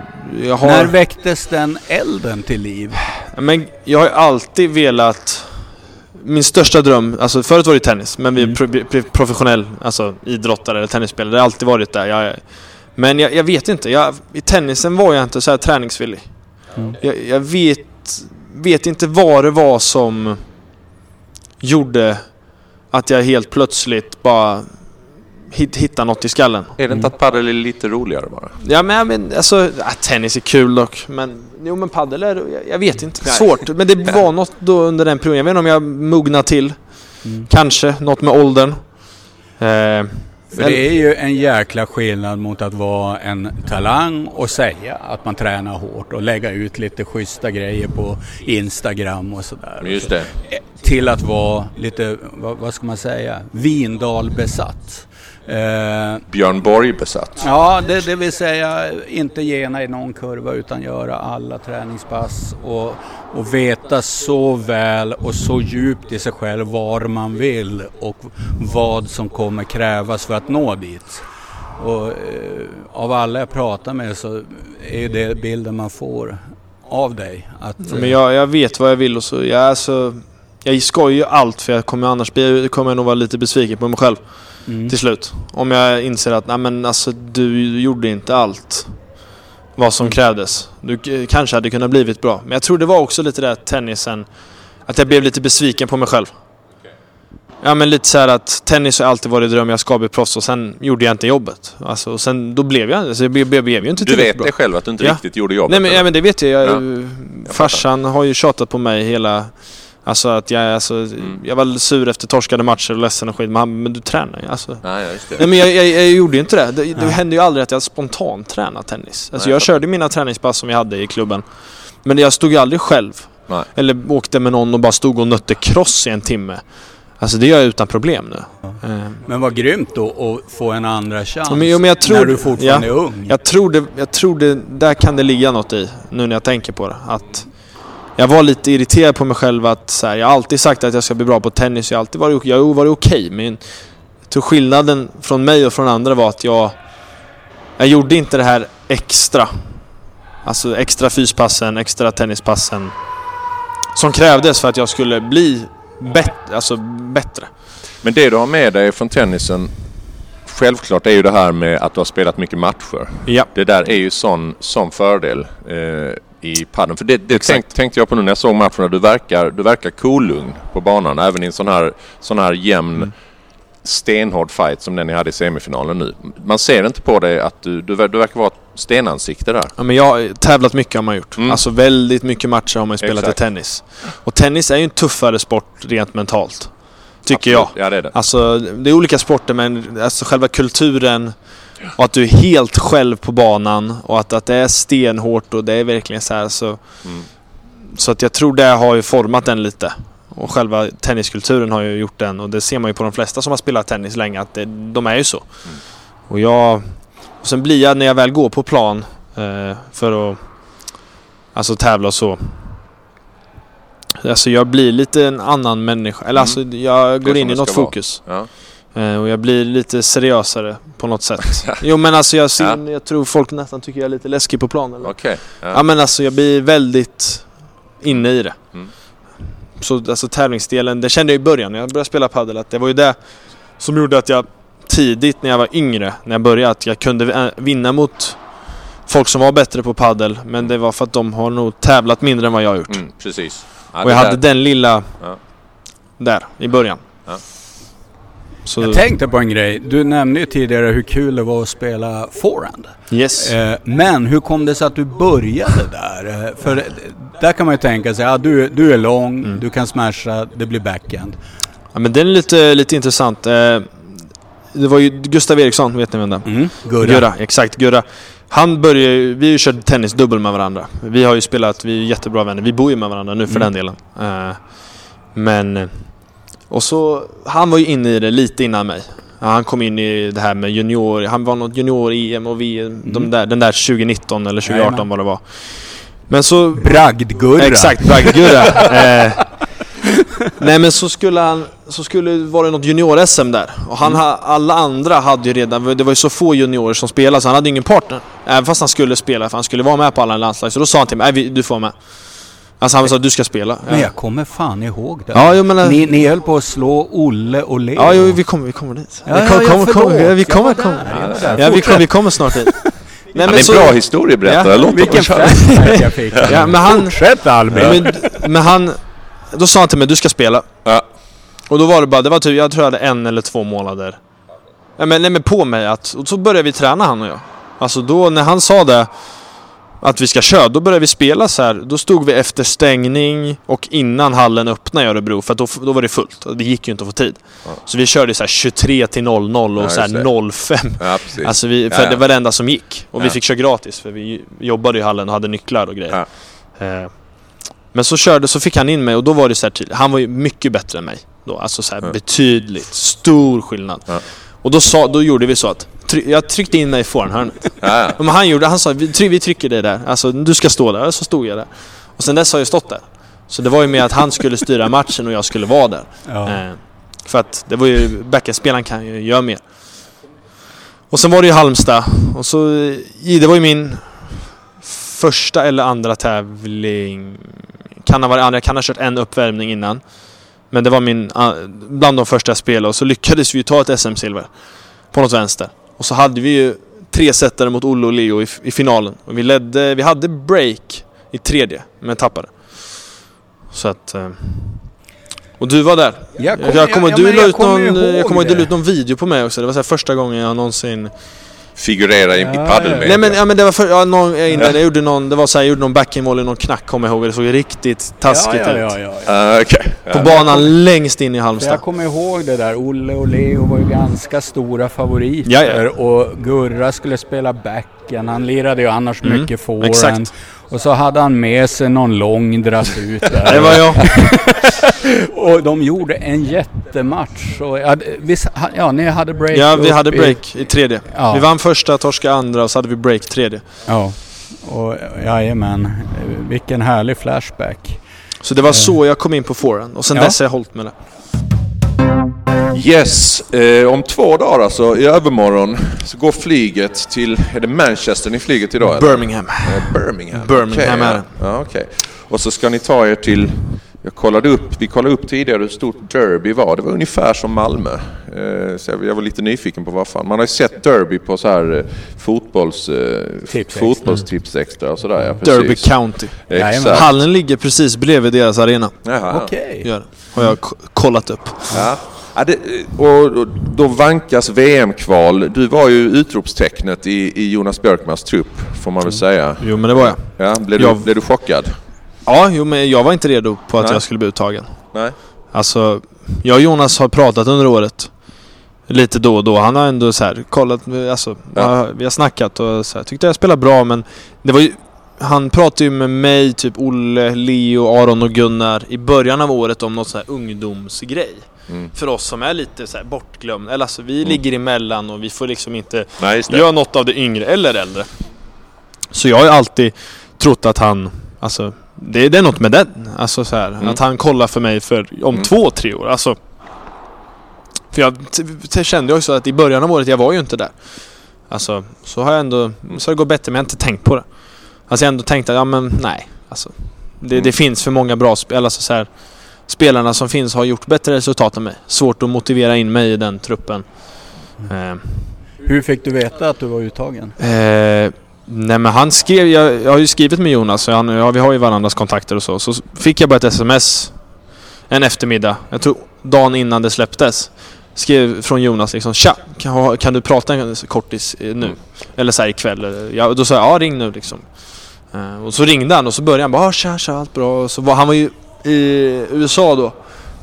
Jag har... När väcktes den elden till liv? Men jag har alltid velat... Min största dröm, alltså förut var det tennis, men vi är Mm. pro, pro, professionell alltså, idrottare eller tennisspelare. Det har alltid varit där. Jag, men jag, jag vet inte, jag, i tennisen var jag inte så här träningsvillig. Mm. Jag, jag vet, vet inte vad det var som gjorde att jag helt plötsligt bara hit, hittade något i skallen. Är det inte att paddel är lite roligare bara? Ja men, men alltså, ja, tennis är kul dock. Men, jo men padel är, jag, jag vet inte. Nej. Svårt. Men det var något då under den perioden. Jag vet inte om jag mognade till. Mm. Kanske, något med åldern. Eh, För det är ju en jäkla skillnad mot att vara en talang och säga att man tränar hårt och lägga ut lite schyssta grejer på Instagram och sådär. Just det. Till att vara lite, vad, vad ska man säga, Vindal-besatt. Eh, Björn Borg besatt. Ja, det, det vill säga inte gena i någon kurva utan göra alla träningspass och, och veta så väl och så djupt i sig själv var man vill och vad som kommer krävas för att nå dit. Och eh, av alla jag pratar med så är det bilden man får av dig. Att, eh, men jag, jag vet vad jag vill och så. Jag, alltså, jag skojar ju allt för jag kommer annars bli, kommer jag nog vara lite besviken på mig själv mm, till slut. Om jag inser att nej men alltså du gjorde inte allt vad som krävdes. Du kanske hade kunnat blivit bra. Men jag tror det var också lite där tennisen, att jag blev lite besviken på mig själv. Ja men lite så här att tennis har alltid varit dröm, jag ska bli proffs och sen gjorde jag inte jobbet. Alltså, och sen då blev jag, alltså, jag blev, jag blev ju inte Du vet bra. det själv att du inte Ja. riktigt gjorde jobbet? Nej men, ja, men det vet jag. jag Ja. farsan har ju tjatat på mig hela... Alltså att jag, alltså, Mm. jag var sur efter torskade matcher och ledsen och skit. Men, han, men du tränar ju. Alltså. Nej, ja, just det. Nej men jag, jag, jag gjorde ju inte det. Det, det hände ju aldrig att jag spontant tränade tennis. Alltså Nej, jag jag körde mina träningspass som jag hade i klubben. Men jag stod ju aldrig själv. Nej. Eller åkte med någon och bara stod och nötte cross i en timme. Alltså det gör jag utan problem nu. Eh, Men vad grymt då att få en andra chans Ja, men- men jag tror- när du fortfarande ja. är ung. Jag tror det, jag tror det, där kan det ligga något i, nu när jag tänker på det. Att jag var lite irriterad på mig själv att så här, jag har alltid sagt att jag ska bli bra på tennis, jag har alltid varit, jag har varit okej, men jag tror skillnaden från mig och från andra var att jag, jag gjorde inte det här extra. Alltså extra fyspassen, extra tennispassen. Som krävdes för att jag skulle bli bet, alltså bättre. Men det du har med dig från tennisen Självklart är ju det här med att du har spelat mycket matcher. Ja. Det där är ju sån, sån fördel eh, i padden. För det, det tänk, tänkte jag på nu när jag såg matcherna. Du verkar, du verkar kolugn på banan. Även i en sån här, sån här jämn Mm. stenhård fight som den ni hade i semifinalen nu. Man ser inte på dig att du, du, du verkar vara ett stenansikte där. Ja, men jag har tävlat mycket har man gjort. Mm. Alltså väldigt mycket matcher har man ju spelat Exakt. i tennis. Och tennis är ju en tuffare sport rent mentalt. Tycker Absolut. jag. Ja, det är det. Alltså det är olika sporter men alltså själva kulturen och att du är helt själv på banan och att, att det är stenhårt och det är verkligen så här så... Mm. Så att jag tror det har ju format den lite. Och själva tenniskulturen har ju gjort den och det ser man ju på de flesta som har spelat tennis länge att det, de är ju så. Mm. Och jag... Och sen blir jag när jag väl går på plan eh, för att alltså tävla och så. Alltså jag blir lite en annan människa. Eller Mm. alltså jag går in i något fokus. Ja. Eh, och jag blir lite seriösare på något sätt. jo men alltså jag, ser, Ja. jag tror folk nästan tycker jag är lite läskig på plan. Eller? Okej. Ja. Ja. men alltså jag blir väldigt inne i det. Mm. Så alltså tävlingsdelen, det kände jag i början när jag började spela padel att det var ju det Som gjorde att jag tidigt när jag var yngre, när jag började, att jag kunde vinna mot folk som var bättre på paddel. Men det var för att de har nog tävlat mindre än vad jag har gjort. Mm, precis. Ja, och jag hade där- den lilla där i början. Så, Jag tänkte på en grej. Du nämnde ju tidigare hur kul det var att spela forehand. yes. Eh, men hur kom det sig att du började där? Eh, för där kan man ju tänka sig, ja, du, du är lång, Mm. du kan smasha, det blir backhand. Ja, men den är lite, lite intressant. Eh, det var ju Gustav Eriksson, vet ni vem det är? Mm. Gurra. Gurra, exakt. Gurra. Han började ju- vi har ju kört tennisdubbel med varandra. Vi har ju spelat, vi är jättebra vänner. Vi bor ju med varandra nu för Mm. den delen. Men... Och så, han var ju inne i det lite innan mig. Han kom in i det här med junior, han var något junior-EM och vi, de Mm. där, den där 2019 eller 2018 Jajamän. vad det var. Men så Bragdgurra. Exakt, bragdgurra. eh, nej men så skulle han, så skulle var det något junior-SM där. Och han, ha, alla andra hade ju redan, det var ju så få juniorer som spelade så han hade ingen partner. Även fast han skulle spela, för han skulle vara med på alla landslag. Så då sa han till mig, du får vara med. Alltså han sa du ska spela. Men Ja, jag kommer fan ihåg det. ja jo, men... eh, Ni, ni höll på att slå Olle och Leo. Ja, jo, vi kommer, vi kommer dit. Ja, vi ja, kommer, ja, kommer, kommer, vi Jag kommer, kommer. där, jag var där. Ja, vi, kommer, vi kommer snart dit. Nej, Han är en så- bra historieberättare. Ja, Låt honom Vilken köra. jag fick. Ja, men han- Fortsätt Albin. Men, men han... Då sa han till mig, du ska spela. Ja. Och då var det bara, det var typ, jag tror jag hade en eller två månader. Ja, men, nej, men på mig att, och så började vi träna han och jag. Alltså då, när han sa det, att vi ska köra, då började vi spela så här. Då stod vi efter stängning och innan hallen öppnade i Örebro, för då, då var det fullt. Det gick ju inte att få tid. Ja. Så vi körde så här 23 till 00 och Ja, så här just det. 05. Ja. Alltså vi, för det var det enda som gick. Och vi fick köra gratis för vi jobbade i hallen och hade nycklar och grejer. Eh, Men så körde, så fick han in mig och då var det så här tydligt. Han var ju mycket bättre än mig. Då, alltså så här betydligt. Stor skillnad. Och då, sa, då gjorde vi så att try, jag tryckte in mig i forehandhörnet. Ja, ja. Men han gjorde, han sa vi, try, vi trycker dig där. Alltså du ska stå där. Så stod jag där. Och sen dess har jag stått där. Så det var ju med att han skulle styra matchen och jag skulle vara där. Ja. Eh, för att det var ju, backendspelaren kan ju göra mer. Och sen var det ju Halmstad. Och så, i- det var ju min första eller andra tävling. Kan ha varit andra, jag kan ha kört en uppvärmning innan. Men det var min, bland de första jag spelade och så lyckades vi ju ta ett SM-silver. På något vänster. Och så hade vi ju tre setare mot Olle och Leo i, i finalen. Och vi ledde, vi hade break i tredje, men tappade. Så att... eh, Och du var där. Jag Jag, jag kommer, du jag ut kommer någon, ihåg jag kommer ihåg du la ut någon video på mig också. Det var så här första gången jag någonsin... Figurera i, i Ja, paddelmedia. Nej men, ja, men det var för, ja, någon, jag, innan, jag gjorde någon, det var så här, jag gjorde någon backhandvolley, någon knack kommer jag ihåg. Det såg riktigt taskigt ja, ja, ut. ja, ja, ja. Ah, okej. På Ja. banan längst in i Halmstad. jag kommer ihåg det där. Olle och Leo var ju ganska stora favoriter. Ja, ja. Och Gurra skulle spela backen. Han lirade ju annars Mm, mycket forehand. Och så hade han med sig någon lång dratt ut där. Det var jag. Och de gjorde en jättematch. Och, ja, ha- ja, ni hade break Ja, vi hade i- break i tredje. Ja. Vi vann första, torska andra och så hade vi break tredje. Ja. Och jajamän, vilken härlig flashback. Så det var så jag kom in på forehand. Och sen Ja. dess har jag hållit med det. Yes, eh, om två dagar alltså, i övermorgon, så går flyget till... Är det Manchester ni flyger till idag? eller? Birmingham. Eh, Birmingham. Birmingham Okej, är ja. Ja, okej. Och så ska ni ta er till... Jag kollade upp, vi kollade upp tidigare hur stort Derby var. Det var ungefär som Malmö. Eh, så jag, jag var lite nyfiken på vad fan. Man har ju sett Derby på så här eh, fotbolls... Eh, Tips extra. fotbollstips extra och sådär. Ja, precis. Derby County. Exakt. Hallen ligger precis bredvid deras arena. Okej. Det. Har jag kollat upp. Ja. Ja, det, och, då vankas VM-kval. Du var ju utropstecknet i, i Jonas Björkmans trupp, får man väl säga. Jo men det var jag. Ja, blev, du, Jag- blev du chockad? Ja, jo men jag var inte redo på att Nej. jag skulle bli uttagen. Nej? Alltså, jag och Jonas har pratat under året. Lite då och då. Han har ändå så här kollat, alltså, Ja. vi har snackat och så här, tyckte jag spelade bra men det var ju han pratade ju med mig, typ Olle, Leo, Aron och Gunnar i början av året om något så här ungdomsgrej. Mm. För oss som är lite så här bortglömda. Eller alltså vi ligger emellan och vi får liksom inte Nej, göra något av det yngre eller äldre. Så jag har ju alltid trott att han, alltså det, det är något med den. Alltså så här, Mm. att han kollar för mig för om Mm. två, tre år. Alltså. För jag kände också att i början av året, jag var ju inte där. Alltså, så har jag ändå, så har det gått bättre men jag har inte tänkt på det. Alltså jag har ändå tänkt att, ja men nej. Alltså, det, Mm. det finns för många bra spel, alltså så här, spelarna som finns har gjort bättre resultat än mig. Svårt att motivera in mig i den truppen. Eh, Hur fick du veta att du var uttagen? Eh, nej men han skrev, jag, jag har ju skrivit med Jonas, så han, ja, vi har ju varandras kontakter och så. Så fick jag bara ett sms en eftermiddag, jag tror dagen innan det släpptes. Skrev från Jonas liksom Tja! Kan, kan du prata en kortis eh, nu? Eller så här ikväll. Eller, ja, då sa jag ja ring nu liksom. Eh, och så ringde han och så började han bara ah, tja tja allt bra. Och så var, han var ju i USA då.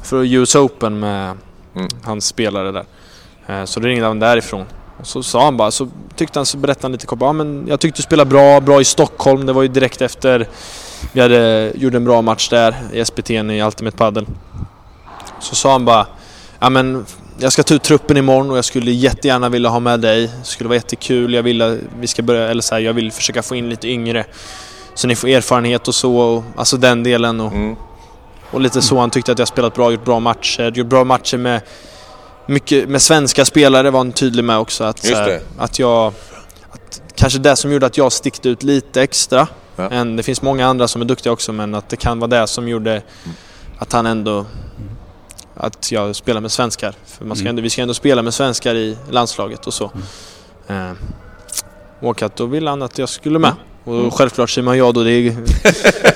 För US Open med Mm. hans spelare där. Eh, så då ringde han därifrån. Och så sa han bara, så tyckte han, så berättade han lite kort, ja men jag tyckte du spelade bra, bra i Stockholm. Det var ju direkt efter vi hade, gjorde en bra match där i SPT i Ultimate Padel. Så sa han bara, ja men jag ska ta ut truppen imorgon och jag skulle jättegärna vilja ha med dig. Det skulle vara jättekul, jag vill vi ska börja, eller så här, jag vill försöka få in lite yngre. Så ni får erfarenhet och så, och, alltså den delen och, Mm. Och lite så. Han tyckte att jag spelat bra, gjort bra matcher, gjort bra matcher med mycket med svenska spelare var han tydlig med också. Att, Just här, att jag... Att, kanske det som gjorde att jag stickte ut lite extra. Ja. Än, det finns många andra som är duktiga också men att det kan vara det som gjorde att han ändå... Att jag spelar med svenskar. För man ska Mm. ändå, vi ska ändå spela med svenskar i landslaget och så. Eh, och att då ville han att jag skulle med. Och självklart säger man ja då. Det är,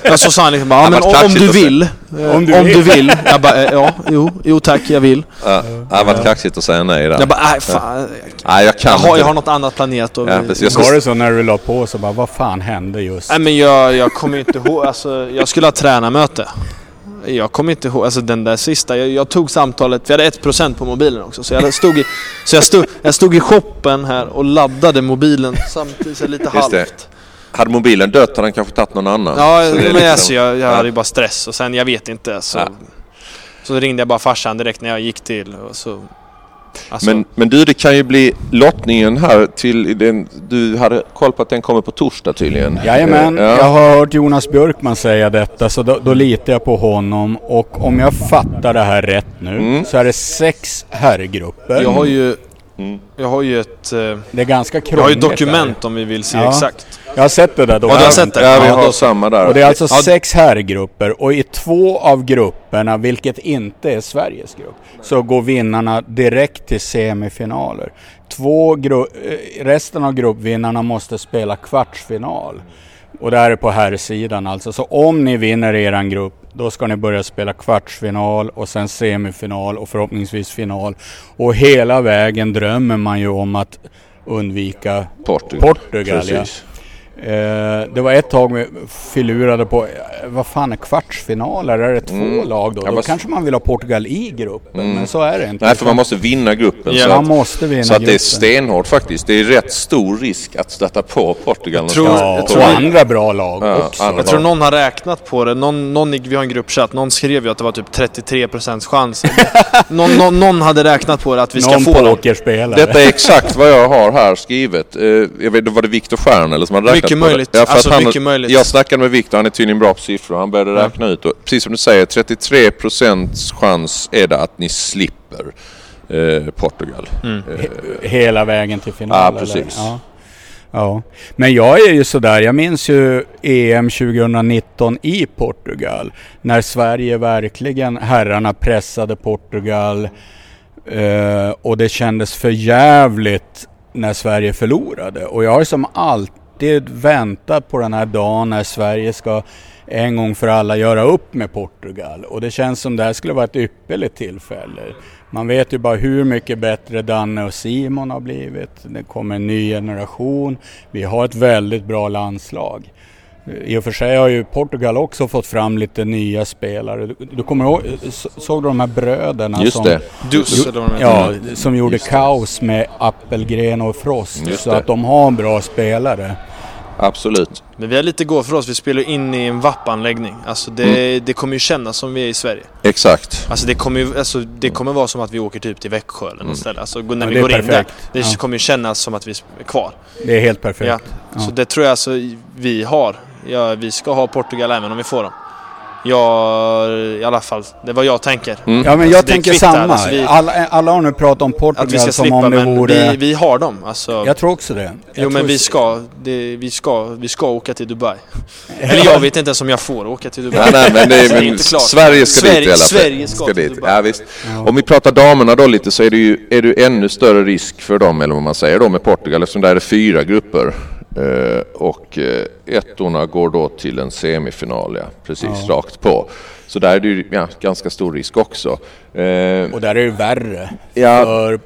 ja, så sa han liksom bara, ja, men om, om du vill. eh, Om du om vill." du vill. Jag bara, eh, ja, jo, jo tack, jag vill. Ja, det har varit kaxigt att säga nej där. Jag bara, nej fan. Nej, jag kan Jag har, jag har något annat planerat. Och Ja, precis. Jag ska- Var det så när du la på så bara, vad fan hände just? Nej men jag, jag kommer inte ihåg, alltså jag skulle ha tränarmöte. Jag kommer inte ihåg, alltså den där sista, jag, jag tog samtalet, vi hade 1% på mobilen också. Så jag stod i, så jag stod, jag stod i shoppen här och laddade mobilen samtidigt, så lite Just det. halvt. Hade mobilen dött hade han kanske tagit någon annan. Ja, men liksom- alltså, jag, jag Ja. hade ju bara stress och sen, jag vet inte. Så, Ja. så ringde jag bara farsan direkt när jag gick till. Och så, alltså, Men, men du, det kan ju bli lottningen här till den... Du hade koll på att den kommer på torsdag tydligen? Jajamän, ja. jag har hört Jonas Björkman säga detta så då, då litar jag på honom. Och om jag fattar det här rätt nu Mm. så är det sex herrgrupper. jag har ju, Mm. jag har ju ett, eh, Det är ganska jag har ju krångligt. dokument om vi vill se Ja. exakt. Där. Jag har sett det där Ja, du har sett det? Ja, vi har då- samma där. Och det är alltså Ja. sex herrgrupper och i två av grupperna, vilket inte är Sveriges grupp, så går vinnarna direkt till semifinaler. Två gru- eh, resten av gruppvinnarna måste spela kvartsfinal. Och det här är på herrsidan alltså. Så om ni vinner eran grupp, då ska ni börja spela kvartsfinal och sen semifinal och förhoppningsvis final. Och hela vägen drömmer man ju om att undvika Portugal. Portugal, ja. Eh, det var ett tag vi filurade på, eh, vad fan är kvartsfinaler? Är det två Mm. lag då? Ja, då kanske man vill ha Portugal i gruppen, Mm. men så är det inte. Nej, för man måste vinna gruppen. Ja. Så man att, måste vinna så att det är gruppen. stenhårt faktiskt. Det är rätt stor risk att stöta på Portugal. Jag tror- Ja, jag och tror- andra bra lag Ja, också. andra Jag tror någon har räknat på det. Någon, någon, vi har en gruppchatt. Någon skrev ju att det var typ 33% chans. någon, någon, någon hade räknat på det att vi ska Någon få dem. pokerspelare. Detta är exakt vad jag har här skrivet. Eh, jag vet var det Viktor Stjern eller som hade räknat Mycket möjligt. Ja, Alltså, han, mycket möjligt. Jag snackade med Viktor, han är tydligen bra på siffror. Han började Ja. räkna ut och precis som du säger, 33% chans är det att ni slipper eh, Portugal. Mm. Eh, Hela vägen till final. Ja, precis. Ja. ja. Men jag är ju sådär, jag minns ju EM 2019 i Portugal. När Sverige verkligen, herrarna pressade Portugal. Eh, och det kändes för jävligt när Sverige förlorade. Och jag har som alltid väntat på den här dagen när Sverige ska en gång för alla göra upp med Portugal. Och det känns som det här skulle vara ett ypperligt tillfälle. Man vet ju bara hur mycket bättre Danne och Simon har blivit. Det kommer en ny generation. Vi har ett väldigt bra landslag. I och för sig har ju Portugal också fått fram lite nya spelare. Du, du kommer ihåg, så- såg du de här bröderna Just som, det. Dus heter. Ja, som gjorde kaos med Appelgren och Frost. Just så det. att de har en bra spelare. Absolut. Men vi har lite gå för oss. Vi spelar ju in i en VAP-anläggning. Alltså det, Mm. det kommer ju kännas som vi är i Sverige. Exakt. Alltså det kommer ju alltså, det kommer vara som att vi åker typ till Växjö eller något Mm. ställe. Alltså när Ja, vi det är går in där. perfekt. Det Ja. kommer ju kännas som att vi är kvar. Det är helt perfekt. Ja. Ja. Så det tror jag alltså vi har. Ja, vi ska ha Portugal även om vi får dem. Jag, i alla fall, det är vad jag tänker. Mm. Ja men Alltså, jag tänker kvittar, samma. alltså, vi- alla, alla har nu pratat om Att vi Portugal ska som slippa, om det men vore... vi, vi har dem. Alltså, Jag tror också det. Jag jo men vi ska, det, vi, ska, vi ska åka till Dubai. Eller jag vet inte ens om jag får åka till Dubai. Nej, nej, men det är, Alltså, det är men inte klart. Sverige ska Sverige- dit i alla fall. Sverige ska till dit. Dubai. Ja, visst. Ja. Om vi pratar damerna då lite så är det ju är det ännu större risk för dem, eller vad man säger då med Portugal, eftersom där är det fyra grupper. Eh, och eh, ettorna går då till en semifinal, ja, precis Ja. rakt på. Så där är det ju ja, ganska stor risk också. Eh, Och där är det värre. Ja. För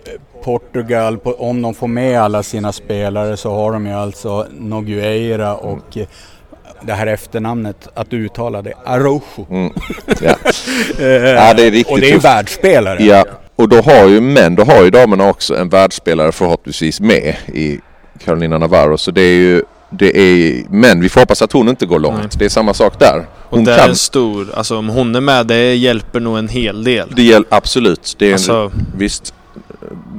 Portugal, om de får med alla sina spelare så har de ju alltså Nogueira och eh, det här efternamnet, att uttala det, Araujo. mm, ja. Ja, det är riktigt och det är ju tufft. världsspelare. Ja, och då har ju män, då har ju damerna också en världsspelare förhoppningsvis med i Carolina Navarro. Så det är ju, det är, men vi får hoppas att hon inte går långt. Nej. Det är samma sak där. Och Hon det är kan, en stor, alltså om hon är med det hjälper nog en hel del. det gäller absolut. Det är en, Alltså, visst,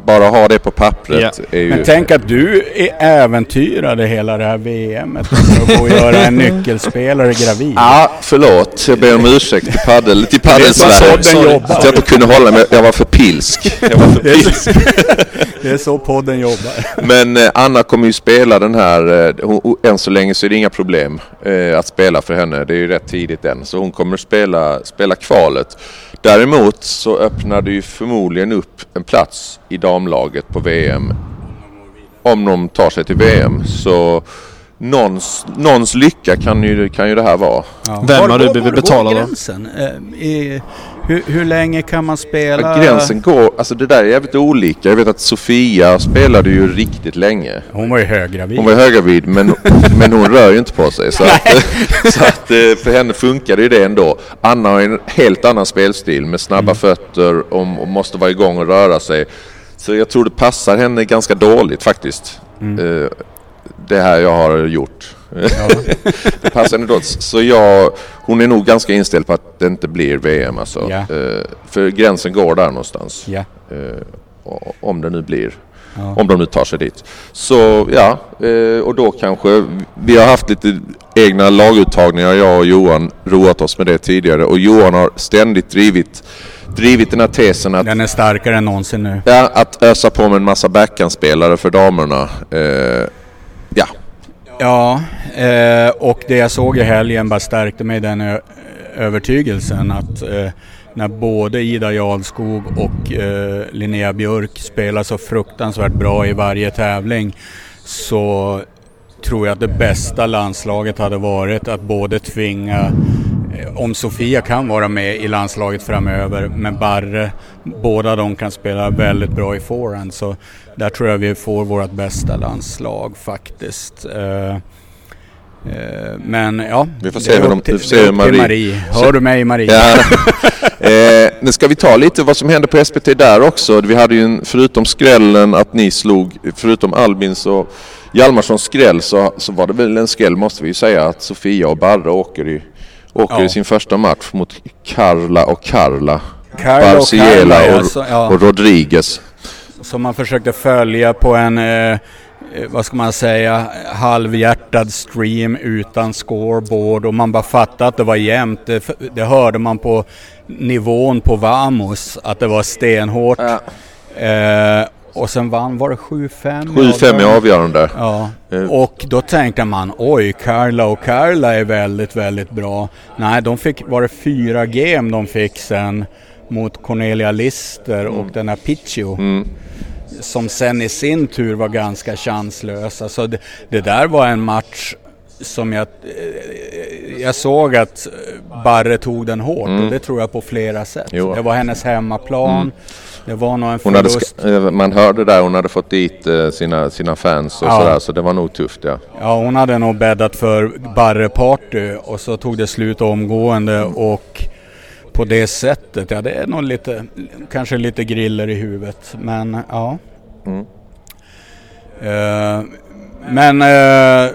bara ha det på pappret är ju... Men tänk att du är äventyrade hela det här VMet för att gå och göra en nyckelspelare gravid. Ja, förlåt. Jag ber om ursäkt till paddel, till är paddelsverige. Att jag inte kunde hålla mig. Jag var för pilsk. Jag var för är pilsk. Det är så podden jobbar. Men eh, Anna kommer ju spela den här, eh, hon, än så länge så är det inga problem eh, att spela för henne. Det är ju rätt tidigt än. Så hon kommer spela, spela kvalet. Däremot så öppnar det ju förmodligen upp en plats i damlaget på VM. Om de tar sig till VM. Så någons, någons lycka kan ju, kan ju det här vara. Ja. Vem har du blivit var betalad av? Eh, hur, hur länge kan man spela? Gränsen går, alltså det där är jävligt olika. Jag vet att Sofia spelade ju riktigt länge. Hon var ju höggravid. Hon var höggravid men, men hon rör ju inte på sig. Så att, så att eh, för henne funkar ju det ändå. Anna har en helt annan spelstil med snabba Mm. fötter och, och måste vara igång och röra sig. Så jag tror det passar henne ganska dåligt faktiskt. Mm. Det här jag har gjort. Ja. Det passar dåligt. Så jag, hon är nog ganska inställd på att det inte blir VM alltså. Ja. Eh, För gränsen går där någonstans. Ja. Eh, Om det nu blir. Om de nu tar sig dit. Så ja, eh, och då kanske vi har haft lite egna laguttagningar, jag och Johan, roat oss med det tidigare. Och Johan har ständigt drivit, drivit den här tesen att, Den är starkare än någonsin nu. ja, att ösa på med en massa backhandspelare för damerna. Eh, Ja, eh, och det jag såg i helgen bara stärkte mig i den övertygelsen att eh, när både Ida Jarlskog och eh, Linnea Björk spelar så fruktansvärt bra i varje tävling så tror jag att det bästa landslaget hade varit att både tvinga, om Sofia kan vara med i landslaget framöver, men Barre, båda de kan spela väldigt bra i forehand. Så där tror jag vi får vårt bästa landslag faktiskt. Eh, eh, men ja, Vi får se är hur de- upp till, vi får se till Marie- Hör du mig Marie? Ja. eh, nu ska vi ta lite vad som hände på SPT där också. Vi hade ju en, förutom skrällen att ni slog, förutom Albins och Hjalmarssons skräll så, så var det väl en skräll måste vi ju säga att Sofia och Barre åker i, åker Ja. i sin första match mot Carla och Carla. Carlo och Barciela Carla, och, alltså, ja. och Rodriguez. som man försökte följa på en, eh, eh, vad ska man säga, halvhjärtad stream utan scoreboard och man bara fattade att det var jämnt. Det, det hörde man på nivån på Vamos, att det var stenhårt. Eh, och sen vann, var det 7-5? 7-5 i avgörande. Ja, Eh. och då tänkte man oj, Carla och Carla är väldigt, väldigt bra. Nej, de fick, var det fyra game de fick sen mot Cornelia Lister och den här Picchio. Mm. Som sen i sin tur var ganska chanslös. Alltså det, det där var en match som jag, eh, jag såg att Barre tog den hårt och det tror jag på flera sätt. Mm. Jo. Det var hennes hemmaplan. Det var nog en Hon hade, förlust. eh, man hörde där hon hade fått dit eh, sina, sina fans och Ja. sådär så det var nog tufft ja. Ja, hon hade nog bäddat för Barre-party och så tog det slut omgående och på det sättet, ja det är nog lite, kanske lite griller i huvudet. Men ja. Mm. Eh, men eh,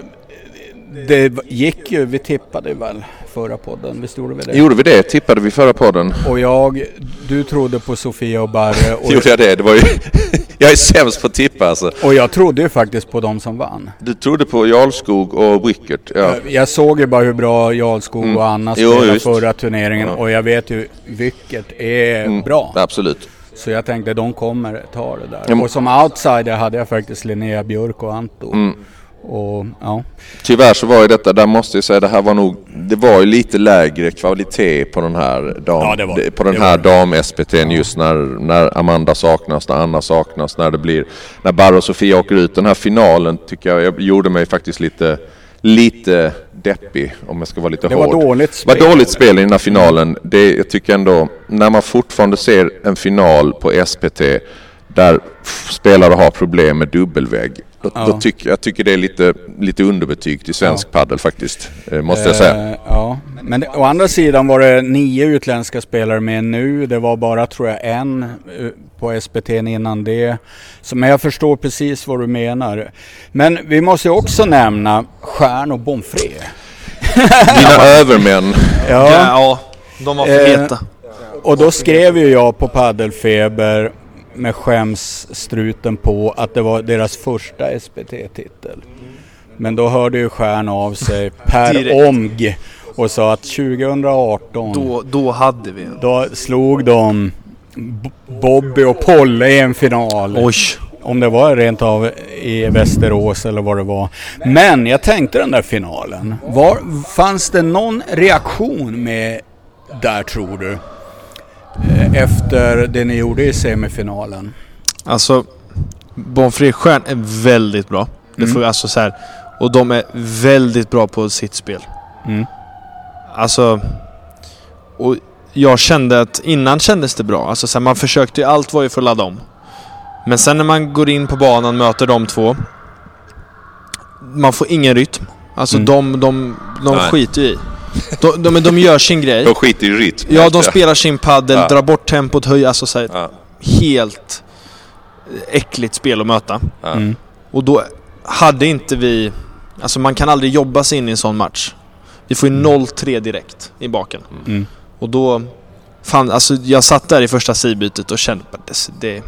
det gick ju, vi tippade väl förra podden, visst gjorde vi det? Gjorde vi det? Tippade vi förra podden? Och jag, du trodde på Sofia och Barre och Gjorde jag det? Det var ju... jag är sämst på att tippa alltså. Och jag trodde ju faktiskt på de som vann. Du trodde på Jarlskog och Wickert? Ja. Jag- såg ju bara hur bra Jarlskog Mm. och Anna Jo, spelade just. förra turneringen Ja. och jag vet ju Wickert är Mm. bra. Absolut. Så jag tänkte de kommer ta det där. Men- Och som outsider hade jag faktiskt Linnea Björk och Anto. Och ja, Tyvärr så var ju detta, där måste jag säga, det här var nog, det var ju lite lägre kvalitet på den här dam, Ja, det var det. på den Det här dam-SPT'n just när, när Amanda saknas, när Anna saknas, när det blir, när Barro och Sofia åker ut. Den här finalen tycker jag, jag gjorde mig faktiskt lite, lite deppig om jag ska vara lite det hård. var dåligt Det spel. var dåligt spel i den här finalen. Det, jag tycker ändå, när man fortfarande ser en final på SPT där spelare har problem med dubbelvägg. Då, Ja. då tycker jag tycker det är lite, lite underbetyg till svensk paddel faktiskt. eh, Måste jag säga. Eh, ja, men det, å andra sidan var det nio utländska spelare med nu. Det var bara tror jag en eh, på SPT innan det. Så, men jag förstår precis vad du menar. Men vi måste ju också nämna Stjärn och Bonfré. Dina övermän. Ja, ja de var för Eh, heta. Och då skrev ju jag på Paddelfeber med skämsstruten på att det var deras första SPT-titel. Men då hörde ju Stjärn av sig per omg och sa att 2018 Då, då hade vi då slog de Bobby och Polle i en final. Oj. Om det var rent av i Västerås eller vad det var. Men jag tänkte den där finalen. Var, fanns det någon reaktion med där tror du? Eh, Efter det ni gjorde i semifinalen. Alltså, Bonfré Stjärn är väldigt bra. Det Mm. får alltså så här. Och de är väldigt bra på sitt spel. Mm. Alltså... Och jag kände att innan kändes det bra. Alltså så här, man försökte ju, allt var ju för att ladda om. Men sen när man går in på banan möter de två. Man får ingen rytm. Alltså Mm. de, de, de Nej. skiter ju i. De, de, men de gör sin grej. De skiter i rytm. Ja, de spelar sin paddel, Ja. drar bort tempot, höjer, alltså så här, Ja, helt äckligt spel att möta. ja. Mm. Och då hade inte vi... Alltså man kan aldrig jobba sig in i en sån match. Vi får ju 0-3 direkt i baken. Mm. Och då... Fan, alltså jag satt där i första sidbytet och kände att det, det,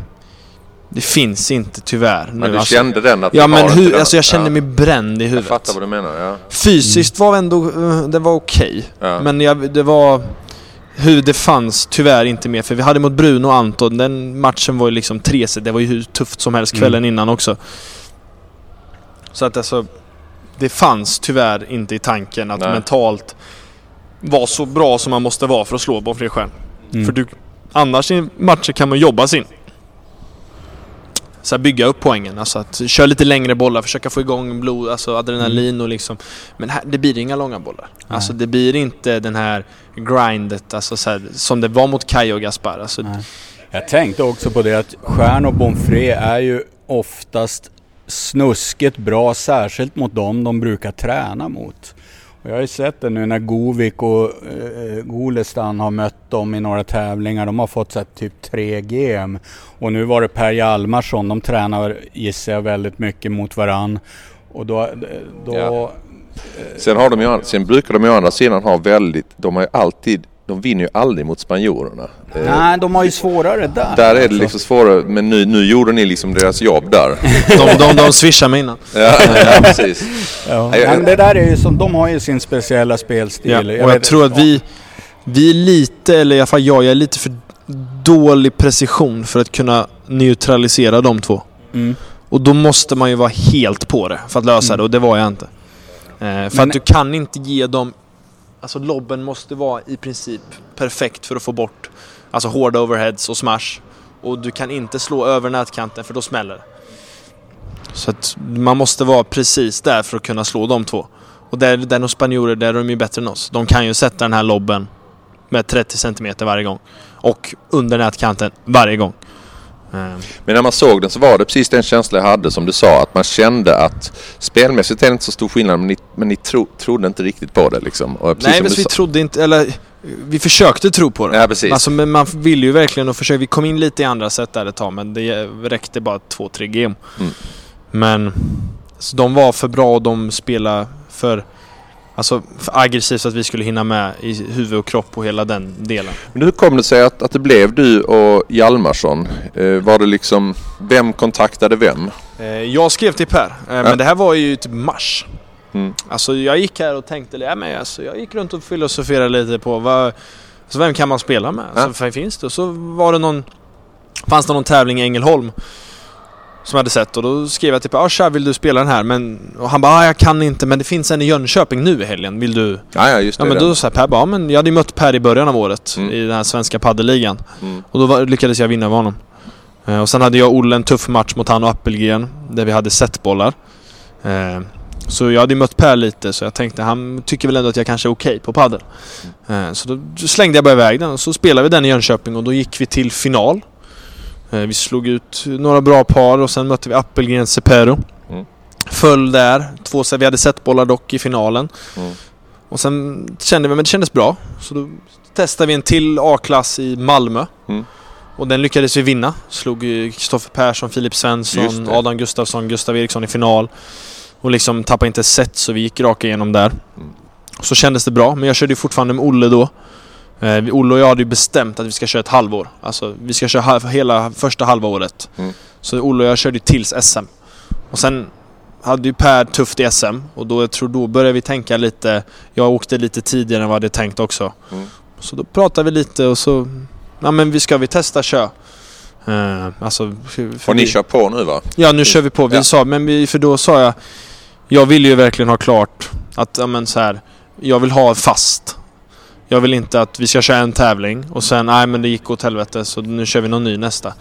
det finns inte tyvärr nu. Men du alltså. kände den att Ja men hur, den- alltså jag kände ja. mig bränd i Jag huvudet. fattar vad du menar, ja. Fysiskt var ändå, eh, det var okej. ja. Men jag, det var... Hur det fanns tyvärr inte mer. För vi hade mot Bruno och Anton, den matchen var ju liksom tre set. Det var ju hur tufft som helst kvällen innan också. Så att alltså... Det fanns tyvärr inte i tanken att Nej. mentalt vara så bra som man måste vara för att slå Bonfré Stjärn. Mm. För du, annars i matcher kan man jobba sin. Så här bygga upp poängen, alltså att köra lite längre bollar, försöka få igång blod, alltså adrenalin och liksom Men här, det blir inga långa bollar. Alltså det blir inte den här grindet, alltså så här, som det var mot Kaj och Gaspar. Alltså, Nej. Jag tänkte också på det att Stjärn och Bonfré är ju oftast snuskigt bra, särskilt mot dem de brukar träna mot. Jag har ju sett det nu när Govik och eh, Golestan har mött dem i några tävlingar. De har fått så här, typ 3 GM. Och nu var det Per Hjalmarsson. De tränar, gissar jag, väldigt mycket mot varann. Och då... då Ja. Sen, har de ju, sen brukar de ju å andra sidan ha väldigt, de har ju alltid, de vinner ju aldrig mot spanjorerna. Eh, Nej, de har ju svårare där. Där är det alltså. liksom svårare, men nu, nu gjorde ni liksom deras jobb där. de, de, de swishar mig innan. Ja, ja precis. Ja. Jag- Men det där är ju som, de har ju sin speciella spelstil. Ja, och jag vet- tror att vi, vi är lite, eller i alla fall jag, jag är lite för dålig precision för att kunna neutralisera de två. Mm. Och då måste man ju vara helt på det för att lösa Mm. det och det var jag inte. Eh, för Men- att du kan inte ge dem... Alltså lobben måste vara i princip perfekt för att få bort alltså hårda overheads och smash. Och du kan inte slå över nätkanten för då smäller det. Så att man måste vara precis där för att kunna slå de två. Och där, där de spanjorer, där är de ju bättre än oss. De kan ju sätta den här lobben med 30 cm varje gång. Och under nätkanten varje gång. Eh, Men när man såg den så var det precis den känsla jag hade som du sa. Att man kände att spelmässigt är det inte så stor skillnad men ni, men ni tro, trodde inte riktigt på det liksom. Nej, men vi sa- trodde inte, eller vi försökte tro på det. Ja, precis. Alltså, men man ville ju verkligen och försöka. Vi kom in lite i andra sätt där ett tag, men det räckte bara 2-3 game. Mm. Men så de var för bra och de spelade för... Alltså för aggressivt så att vi skulle hinna med i huvud och kropp och hela den delen. Men hur kom det sig att, att det blev du och Hjalmarsson? Eh, var det liksom, vem kontaktade vem? Eh, jag skrev till Per, eh, men det här var ju typ mars. Mm. Alltså jag gick här och tänkte, ja, men alltså, jag gick runt och filosoferade lite på vad, alltså, vem kan man spela med? Ja. Alltså, finns det? Och så var det någon, fanns det någon tävling i Ängelholm som jag hade sett och då skrev jag typ ah, tja, vill du spela den här? Men, och han bara ah, jag kan inte men det finns en i Jönköping nu i helgen, vill du? Ja, ja just det. Ja men då sa Per bara, ja, men jag hade ju mött Per i början av året Mm. i den här svenska paddelligan. Mm. Och då var, lyckades jag vinna över honom. Eh, och sen hade jag och Olle en tuff match mot han och Appelgren där vi hade setbollar. Eh, så jag hade ju mött Per lite så jag tänkte han tycker väl ändå att jag kanske är okej på padel. Eh, så då slängde jag bara iväg den och så spelade vi den i Jönköping och då gick vi till final. Eh, vi slog ut några bra par och sen mötte vi Appelgren Sepero. Mm. Föll där. Två, vi hade setbollar dock i finalen. Mm. Och sen kände vi, men det kändes bra. Så då testade vi en till A-klass i Malmö. Mm. Och den lyckades vi vinna. Slog Kristoffer Persson, Filip Svensson. Adam Gustafsson, Gustav Eriksson i final. Och liksom tappade inte set så vi gick raka igenom där. Mm. Så kändes det bra, men jag körde ju fortfarande med Olle då. Eh, Olle och jag hade ju bestämt att vi ska köra ett halvår. Alltså vi ska köra hela första halva året. Mm. Så Olle och jag körde ju tills SM. Och sen hade ju Per tufft i SM och då, jag tror då började vi tänka lite. Jag åkte lite tidigare än vad jag hade tänkt också. Mm. Så då pratade vi lite och så... Ja men vi ska vi testa kö? Eh, alltså... Och ni vi- kör på nu va? Ja nu kör vi på. Vi Ja. sa, men vi, för då sa jag... Jag vill ju verkligen ha klart att, ja men så här. Jag vill ha fast. Jag vill inte att vi ska köra en tävling och sen, nej men det gick åt helvete så nu kör vi någon ny nästa.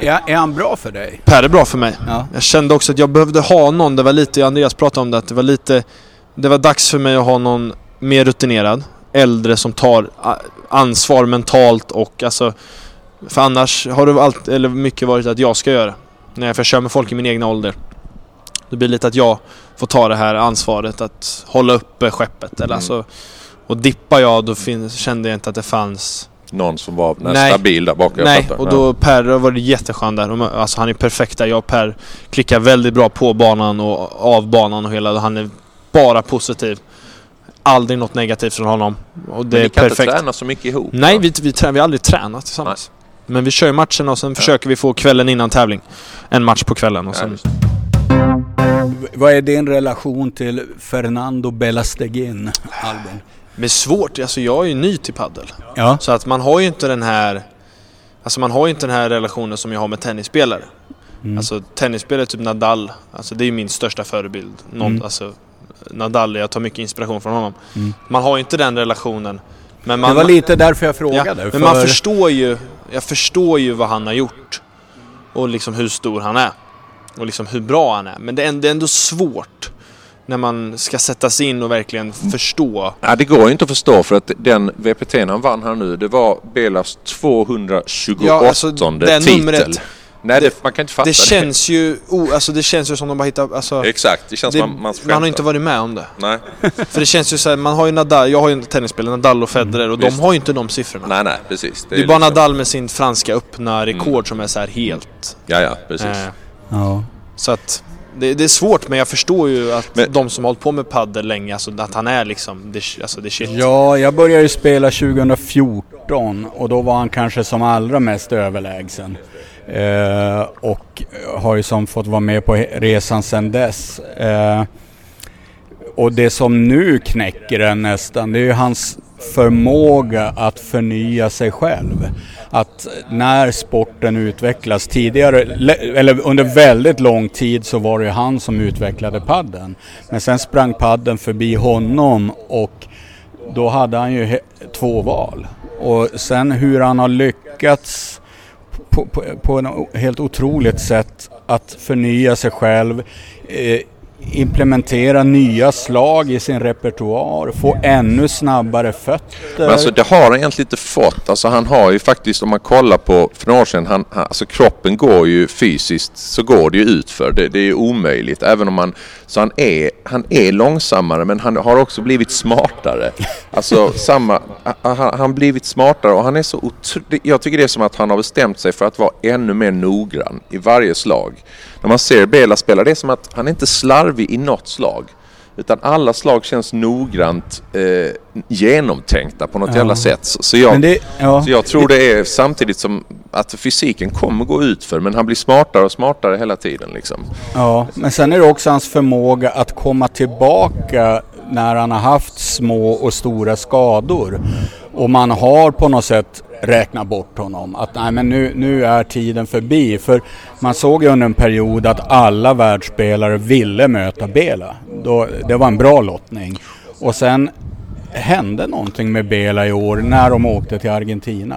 Är, är han bra för dig? Per är bra för mig. Ja. Jag kände också att jag behövde ha någon, det var lite, Andreas pratade om det, att det var lite... Det var dags för mig att ha någon mer rutinerad, äldre som tar ansvar mentalt och alltså... För annars har det allt, eller mycket varit att jag ska göra. När jag får köra med folk i min egna ålder. Det blir lite att jag får ta det här ansvaret att hålla uppe skeppet. Eller Mm. alltså, och dippar jag då fin- kände jag inte att det fanns Någon som var nej, Nej. stabil där bak. jag Nej, och då Per har varit jätteskön där. Alltså han är perfekt där. Jag och Per klickar väldigt bra på banan och av banan och hela. Han är bara positiv. Aldrig något negativt från honom. Och det Men är ni kan perfekt. inte träna så mycket ihop? Nej, va? vi, vi, trä, vi har aldrig tränat tillsammans. Men vi kör ju matcherna och sen försöker vi få kvällen innan tävling. En match på kvällen och Ja, sen... det. Vad är din relation till Fernando Belastegin, Albin? Men svårt. Alltså jag är ju ny till paddel. Ja. Så att man har ju inte den här... Alltså man har ju inte den här relationen som jag har med tennisspelare. Mm. Alltså tennisspelare, typ Nadal, alltså det är ju min största förebild. Någon, Mm. alltså, Nadal, jag tar mycket inspiration från honom. Mm. Man har ju inte den relationen. Men man, Det var lite därför jag ja, frågade. men för man förstår ju, jag förstår ju vad han har gjort. Och liksom hur stor han är. Och liksom hur bra han är. Men det är ändå, det är ändå svårt. När man ska sätta sig in och verkligen förstå. Ja, det går ju inte att förstå för att den VPT'n han vann här nu det var Belas 228 Ja, alltså, det titel. numret. Nej, det, man kan inte fatta Det känns ju, oh, alltså det känns ju som de bara hittar, alltså. Exakt, det känns Det, som man, man man har inte varit med om det. Nej, För det känns ju så här, man har ju Nadal, jag har ju en tennisspelare, Nadal och Federer och Visst. de har ju inte de siffrorna. nej, nej, precis. det är bara liksom- Nadal med sin franska öppna rekord Mm. som är så här helt... Ja, ja, precis. Eh, Ja. så att det, det är svårt men jag förstår ju att Men- de som har hållit på med padel länge, alltså att han är liksom, det, alltså det shit. ja, jag började ju spela 2014 och då var han kanske som allra mest överlägsen. Eh, och har ju som fått vara med på resan sedan dess. Eh, och det som nu knäcker en nästan, det är ju hans förmåga att förnya sig själv. Att när sporten utvecklas tidigare, eller under väldigt lång tid så var det ju han som utvecklade padden. Men sen sprang padden förbi honom och då hade han ju två val. Och sen hur han har lyckats på, på, på ett helt otroligt sätt att förnya sig själv, eh, implementera nya slag i sin repertoar, få ännu snabbare fötter. Men alltså det har han egentligen inte fått. Alltså han har ju faktiskt, om man kollar på för några år sedan, han, alltså kroppen går ju fysiskt så går det ju utför. Det, det är ju omöjligt. Även om han, så han är, han är långsammare men han har också blivit smartare. Alltså samma, han han har blivit smartare och han är så otroligt, jag tycker det är som att han har bestämt sig för att vara ännu mer noggrann i varje slag. När man ser Bela spela, det är som att han är inte slarvig i något slag. Utan alla slag känns noggrant eh, genomtänkta på något Ja. jävla sätt. Så, så, jag, det, ja, så jag tror det är samtidigt som att fysiken kommer gå ut för men han blir smartare och smartare hela tiden liksom. ja, men sen är det också hans förmåga att komma tillbaka när han har haft små och stora skador. Och man har på något sätt räkna bort honom. Att nej, men nu, nu är tiden förbi. För man såg ju under en period att alla världsspelare ville möta Bela. Då, det var en bra lottning. Och sen hände någonting med Bela i år när de åkte till Argentina.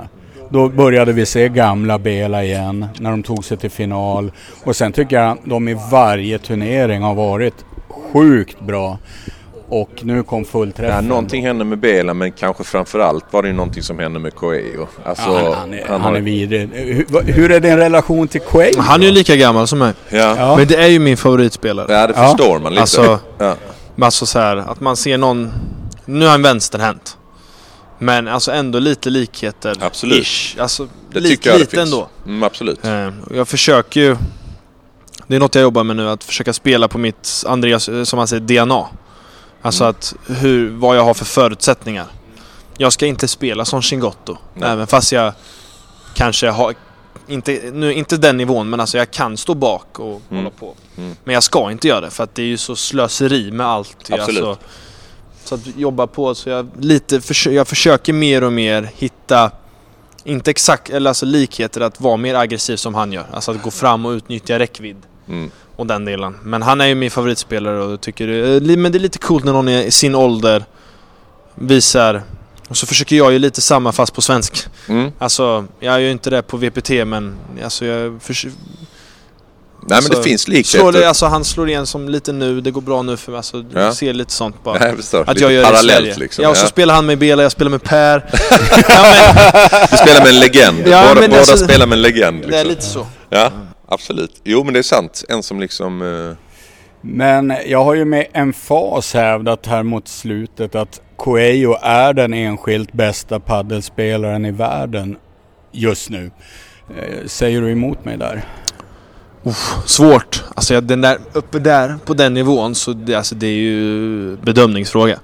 Då började vi se gamla Bela igen när de tog sig till final. Och sen tycker jag att de i varje turnering har varit sjukt bra. Och nu kom Ja, fullträffen. någonting hände med Bela men kanske framförallt var det ju någonting som hände med Coelho. Alltså, Ja, han, han, är, han, har- är vidrig. Hur, hur är din relation till Quaid? Han är ju lika gammal som mig. Ja, Ja. Men det är ju min favoritspelare. ja det Ja. förstår man lite. Alltså, ja. alltså så här, att man ser någon... Nu är han vänsterhänt. Men alltså ändå lite likheter. Absolut. Ish. Alltså, Det lite, tycker jag lite det finns. ändå. Mm, absolut. Eh, Jag försöker ju... Det är något jag jobbar med nu, att försöka spela på mitt, Andreas, eh, som man säger, DNA. Alltså Mm. att hur, vad jag har för förutsättningar. Jag ska inte spela som Chingotto. Nej. Även fast jag kanske har... Inte, nu, inte den nivån, men alltså jag kan stå bak och Mm. hålla på. Mm. Men jag ska inte göra det, för att det är ju så slöseri med allt. Absolut. Alltså, så att jobba på, så jag lite jag försöker mer och mer hitta inte exakt, eller alltså likheter att vara mer aggressiv som han gör. Alltså att gå fram och utnyttja räckvidd Mm. Och den delen. Men han är ju min favoritspelare och tycker det, li- men det är lite coolt när någon i sin ålder visar och så försöker jag ju lite samma fast på svensk. Mm. Alltså, jag är ju inte det på VPT men alltså jag försöker... Nej men det Alltså, finns likheter. alltså han slår igen som lite nu, det går bra nu för mig. Alltså, Ja. du ser lite sånt bara. Förstår. Att Lite jag gör det i parallellt liksom. Ja, och så Ja. spelar han med Bela, jag spelar med Per. ja, men, Du spelar med en legend. Ja, båda båda alltså- spelar med en legend. Liksom. det är lite så. Ja, absolut. Jo men det är sant. En som liksom... eh, Men jag har ju med emfas hävdat här mot slutet att Coelho är den enskilt bästa paddelspelaren i världen just nu. Eh, Säger du emot mig där? Svårt. Alltså den där, uppe där, på den nivån, så det, alltså, det är ju bedömningsfråga.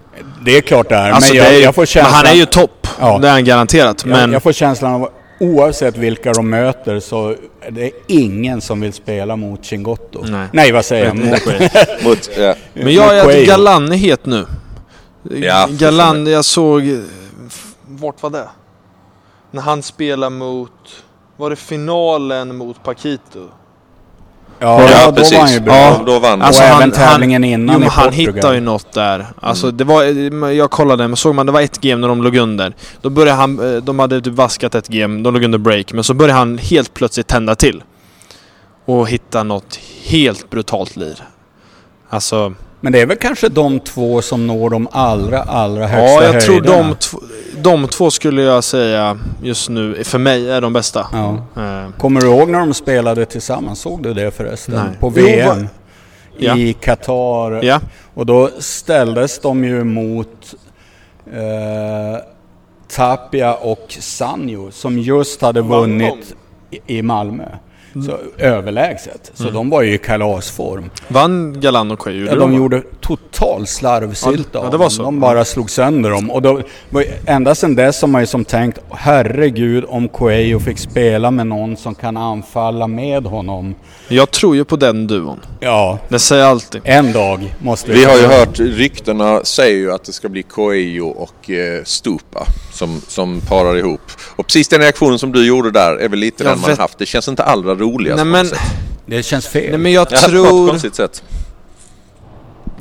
Det är klart det är, Alltså, men det jag, är ju, jag får men känslan... han är ju topp. Ja. Det är han garanterat. jag, Men jag får känslan av oavsett vilka de möter så är det ingen som vill spela mot Chingotto. Nej. vad säger jag? Mot, mot, ja. Men jag är Galan är het nu. Ja, Galan, jag såg... eh, Vart var det? När han spelar mot... Var det finalen mot Paquito? Ja, Ja, då precis. var han ju bra. Ja, då vann Alltså, han. och även tävlingen innan jo, i han hittar ju något där. Alltså Mm. det var, jag kollade, men såg man det var ett game när de låg under. Då började han, eh, de hade typ vaskat ett game, de låg under break, men så började han helt plötsligt tända till. Och hitta något helt brutalt lir. Alltså, Men det är väl kanske de två som når de allra, allra högsta ja jag tror höjderna. de, de två skulle jag säga just nu, för mig, är de bästa. Ja. Eh, Kommer du ihåg när de spelade tillsammans? Såg du det förresten? Nej. På Jo, VM Ja. i Qatar. ja. Och då ställdes de ju mot eh, Tapia och Sanjo som just hade vunnit i Malmö. Så, överlägset. Så de var ju i kalasform. Vann Galan och Quay? Ja, de gjorde total slarvsylt Ja, av det var dem. så. De bara slog sönder dem. Och då, ända sedan dess har man ju som tänkt, herregud om Coelho fick spela med någon som kan anfalla med honom. Jag tror ju på den duon. Ja, Det säger jag alltid. en dag måste Vi har ju hört, ryktena säger ju att det ska bli Coelho och eh, Stupa som, som parar ihop. Och precis den reaktionen som du gjorde där är väl lite Jag den man vet- haft. Det känns inte allra roligast Nej på men, något sätt. Det känns fel. nej men jag Ja, på något tror... konstigt sätt.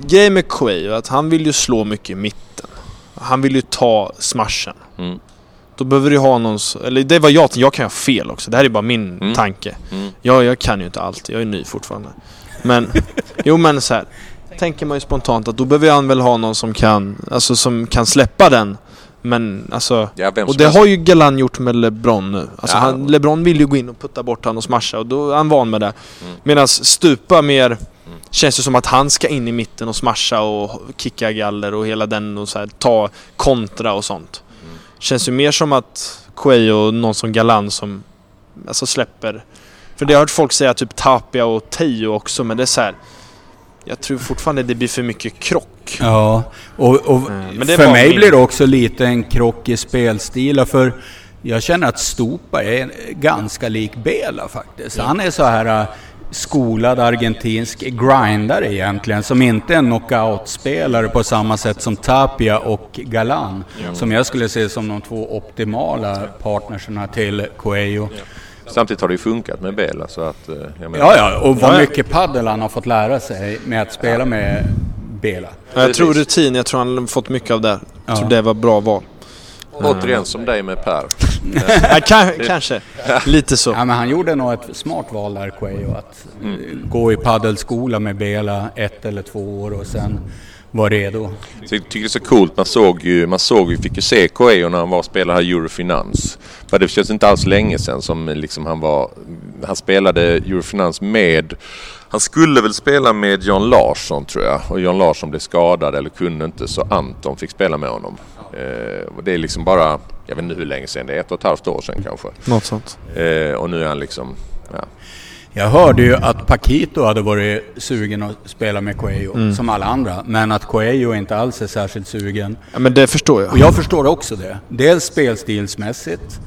Grejen med Quay är att han vill ju slå mycket i mitten. Han vill ju ta smashen. Mm. Då behöver du ha någon... Eller det var jag Jag kan ha fel också. Det här är bara min Mm. tanke. Mm. Jag, jag kan ju inte allt. Jag är ny fortfarande. Men... jo men så här. Tänker man ju spontant att då behöver han väl ha någon som kan... Alltså som kan släppa den. Men alltså... Ja, Och det har ju Galan gjort med LeBron nu. Alltså Ja. han, LeBron vill ju gå in och putta bort han och smasha och då är han van med det. Mm. Medan Stupa mer känns det som att han ska in i mitten och smasha och kicka galler och hela den och så här, ta kontra och sånt. Mm. Känns ju mer som att Quay och någon som Galan som alltså släpper. För det har jag hört folk säga typ Tapia och Teo också men det är så här. Jag tror fortfarande det blir för mycket krock. Ja, och, och är för mig min- blir det också lite en krock i spelstilar för jag känner att Stupa är ganska lik Bela faktiskt. Han är så här äh, skolad argentinsk grindare egentligen, som inte är en knockout-spelare på samma sätt som Tapia och Galan. Som jag skulle se som de två optimala partnerserna till Coelho. Samtidigt har det ju funkat med Bela så att... eh, Jag menar, Ja, ja, och vad mycket paddel han har fått lära sig med att spela med Bela. Jag tror rutin, jag tror han har fått mycket av det. Jag Ja. tror det var bra val. Återigen som dig med Per. Ja, kan, kanske. Lite så. Ja, men han gjorde nog ett smart val där, Coelho, att eh, gå i paddelskola med Bela ett eller två år och sen vara redo. Så jag tycker det är så coolt. Man såg ju, man såg ju, fick ju se Coelho när han var och spelade här Eurofinans. För det känns inte alls länge sedan som liksom han var... Han spelade Eurofinans med... Han skulle väl spela med John Larsson tror jag. Och John Larsson blev skadad eller kunde inte så Anton fick spela med honom. Eh, och det är liksom bara... Jag vet inte hur länge sedan det är. Ett och ett halvt år sedan kanske. Något sånt. Eh, och nu är han liksom... Ja. Jag hörde ju att Paquito hade varit sugen att spela med Coelho, som alla andra. Men att Coelho inte alls är särskilt sugen. Ja, men det förstår jag. Och jag förstår också det. Dels spelstilsmässigt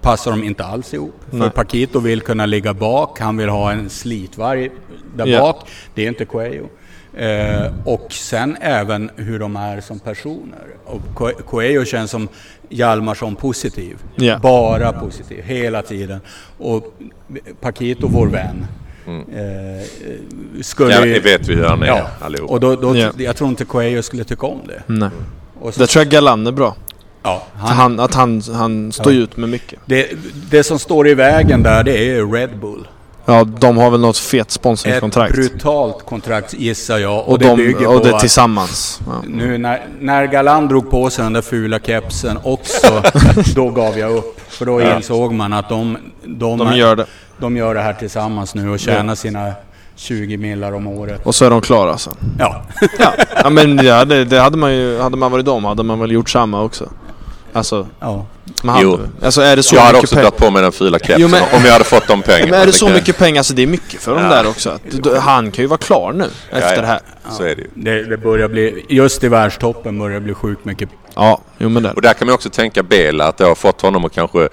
passar de inte alls ihop. För Nej. Paquito vill kunna ligga bak, han vill ha en slitvarg där Ja. bak. Det är inte Coelho. Eh, och sen även hur de är som personer. Och Co- Coelho känns som Hjalmarsson positiv. Ja. Bara positiv, hela tiden. Och Paquito, vår vän, eh, skulle ja, det vet vi hur han är Ja, allihop. och då, då, Ja. jag tror inte Coelho skulle tycka om det. Nej. Och så, Det tror jag Galan är bra. ja, Han, han, att han, han står ju ut med mycket. Det, det som står i vägen där, det är Red Bull. Ja, de har väl något fet Ett sponsringskontrakt. brutalt kontrakt gissar jag. Och, Och, det de, bygger och på det att tillsammans. Ja. nu när, när Galan drog på sig den där fula kepsen också, då gav jag upp. För då insåg man att de, de, De gör det. de gör det här tillsammans nu och tjänar sina 20 millar om året. Och så är de klara sen. Ja, Ja, ja men ja, det, det hade man ju, hade man varit dem hade man väl gjort samma också. Alltså, ja. man hade, Jo. alltså är det så jag hade också dragit på mig den fula kepsen om jag hade fått de pengarna. Men är det så mycket pengar, alltså det är mycket för dem Ja. där också. Att, då- han kan ju vara klar nu efter ja, det här. Så är det ju. Det, det börjar bli, just i världstoppen börjar det bli sjukt mycket. Ja, jo men det. Och där kan man också tänka Bela att det har fått honom att kanske...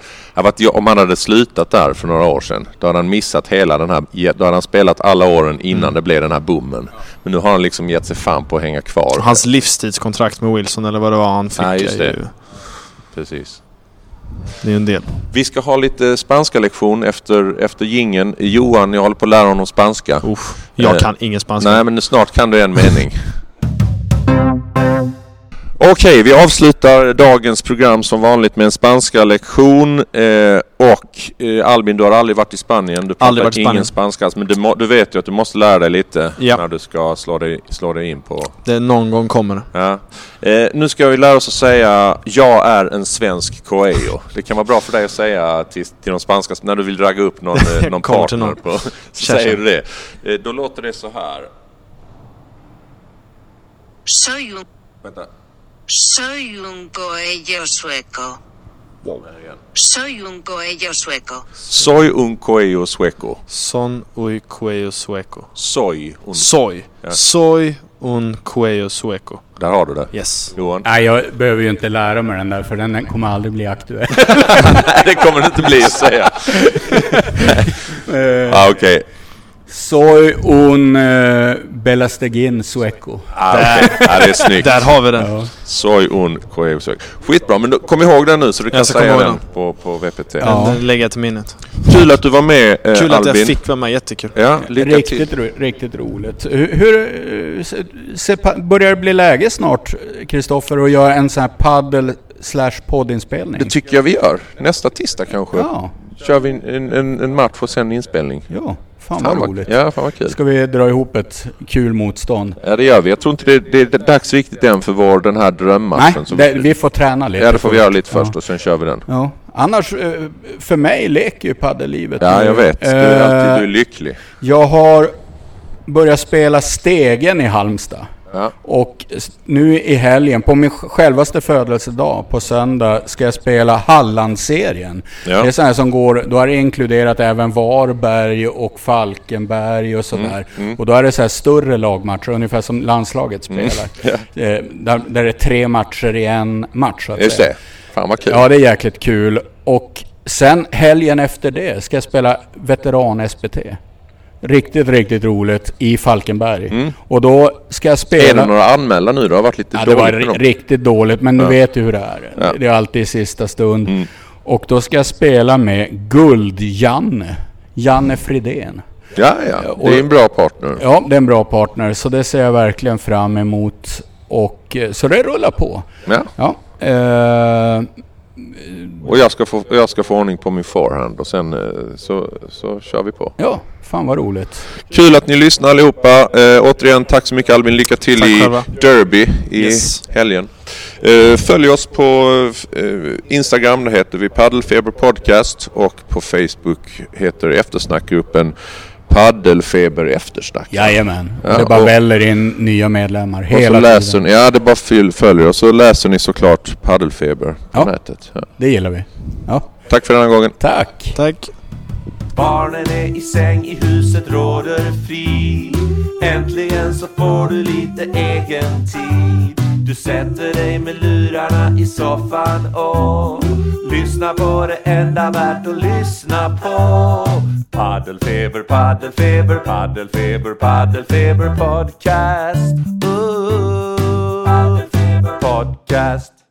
Om han hade slutat där för några år sedan. Då hade han missat hela den här... Då hade han spelat alla åren innan Mm. det blev den här boomen. Men nu har han liksom gett sig fan på att hänga kvar. Hans livstidskontrakt med Wilson eller vad det var han fick. Ja, just det. Ju, Precis. det är en del. Vi ska ha lite spanska lektion efter, efter gingen. Johan, jag håller på att lära honom spanska. Uff, jag Eh, kan ingen spanska. Nej, men snart kan du en mening. Okej, vi avslutar dagens program som vanligt med en spanska lektion. Eh, och eh, Albin, du har aldrig varit i Spanien. Du pratar ingen Spanien. spanska alls, men du, må, du vet ju att du måste lära dig lite Ja. när du ska slå dig, slå dig in på... Det någon gång kommer det. Ja. Eh, nu ska vi lära oss att säga jag är en svensk Coelho. Det kan vara bra för dig att säga till, till de spanska, när du vill ragga upp någon, eh, någon partner. någon. På, så säger du det. Eh, då låter det så här. Soy Vänta. Soy un coello sueco. Soy un coello sueco. Soy un Coelho sueco. Son ui cuello sueco. Soy un... Soy. Ja. Soy un cuello sueco. Där har du det. Yes. Johan? Nej, jag behöver ju inte lära mig den där för den kommer aldrig bli aktuell. Nej, det kommer det inte bli att säga. ah, Okej. Soy un uh, Belastegin sueco. Ah, okej. ah, det är snyggt. Där har vi den. Ja. Soy un Coelho sueco. Skitbra, men då, kom ihåg den nu så du kan säga den ihåg på, på VPT. Ja. Den lägger jag till minnet. Kul att du var med eh, Kul att Albin. jag fick vara med, jättekul. Ja, lycka till. Riktigt, ro- riktigt roligt. Hur, hur eh, se, se, börjar det bli läge snart, Kristoffer, att göra en sån här paddel slash poddinspelning? Det tycker jag vi gör. Nästa tisdag kanske. Ja, Kör vi en, en, en match och sen inspelning. ja. Fan, Fan vad roligt. Ja, fan vad kul. Ska vi dra ihop ett kul motstånd? Ja, det gör vi. Jag tror inte det, det är dags riktigt än för vår, den här drömmatchen. Nej, det, vi får träna lite. Ja, det får vi göra lite Ja. först och sen kör vi den. Ja. Annars, eh, för mig leker ju paddellivet Ja, jag vet. Du är Eh, alltid du är lycklig. Jag har börjat spela Stegen i Halmstad. Ja. Och nu i helgen, på min självaste födelsedag, på söndag, ska jag spela Hallandserien. Ja. Det är så här som går, då har det inkluderat även Varberg och Falkenberg och sådär. Mm, Och då är det så här större lagmatcher, ungefär som landslaget Mm. spelar. Eh, där, där det är tre matcher i en match. Så Just det. Fan vad kul. Ja, det är jäkligt kul. Och sen helgen efter det ska jag spela veteran-SPT. Riktigt, riktigt roligt i Falkenberg. Och då ska jag Är spela... det några anmälda nu? Det har varit lite Ja, det var dåligt ri- dem. riktigt dåligt, men du Ja. vet ju hur det är. Ja. Mm. Det är alltid i sista stund. Och då ska jag spela med Guld-Janne. Janne Fridén. Ja, ja. Det är en bra partner. Ja, det är en bra partner, så det ser jag verkligen fram emot. Och, eh, så det rullar på. Ja. Ja. Eh, Och jag ska, få, jag ska få ordning på min forehand och sen eh, så, så kör vi på. ja, fan vad roligt. Kul att ni lyssnar allihopa. Eh, återigen tack så mycket Albin. Lycka till Tack i själva. Derby i Yes. helgen. Eh, följ oss på eh, Instagram, där heter vi Paddelfeber Podcast och på Facebook heter eftersnackgruppen Paddelfeber Eftersnack. Jajamän. Ja, det bara och- väller in nya medlemmar Och så hela läser tiden. ni, ja det bara fyll, följer och så läser ni såklart Paddelfeber på Ja. nätet. Ja. Det gillar vi. Ja, Tack för den här gången. tack. Tack. Barnen är i säng, i huset råder frid Äntligen så får du lite egen tid du sätter dig med lurarna i soffan och lyssnar på det enda värt att lyssna på. Paddelfeber, paddelfeber, paddelfeber, paddelfeber podcast. Uh, Paddelfeber podcast.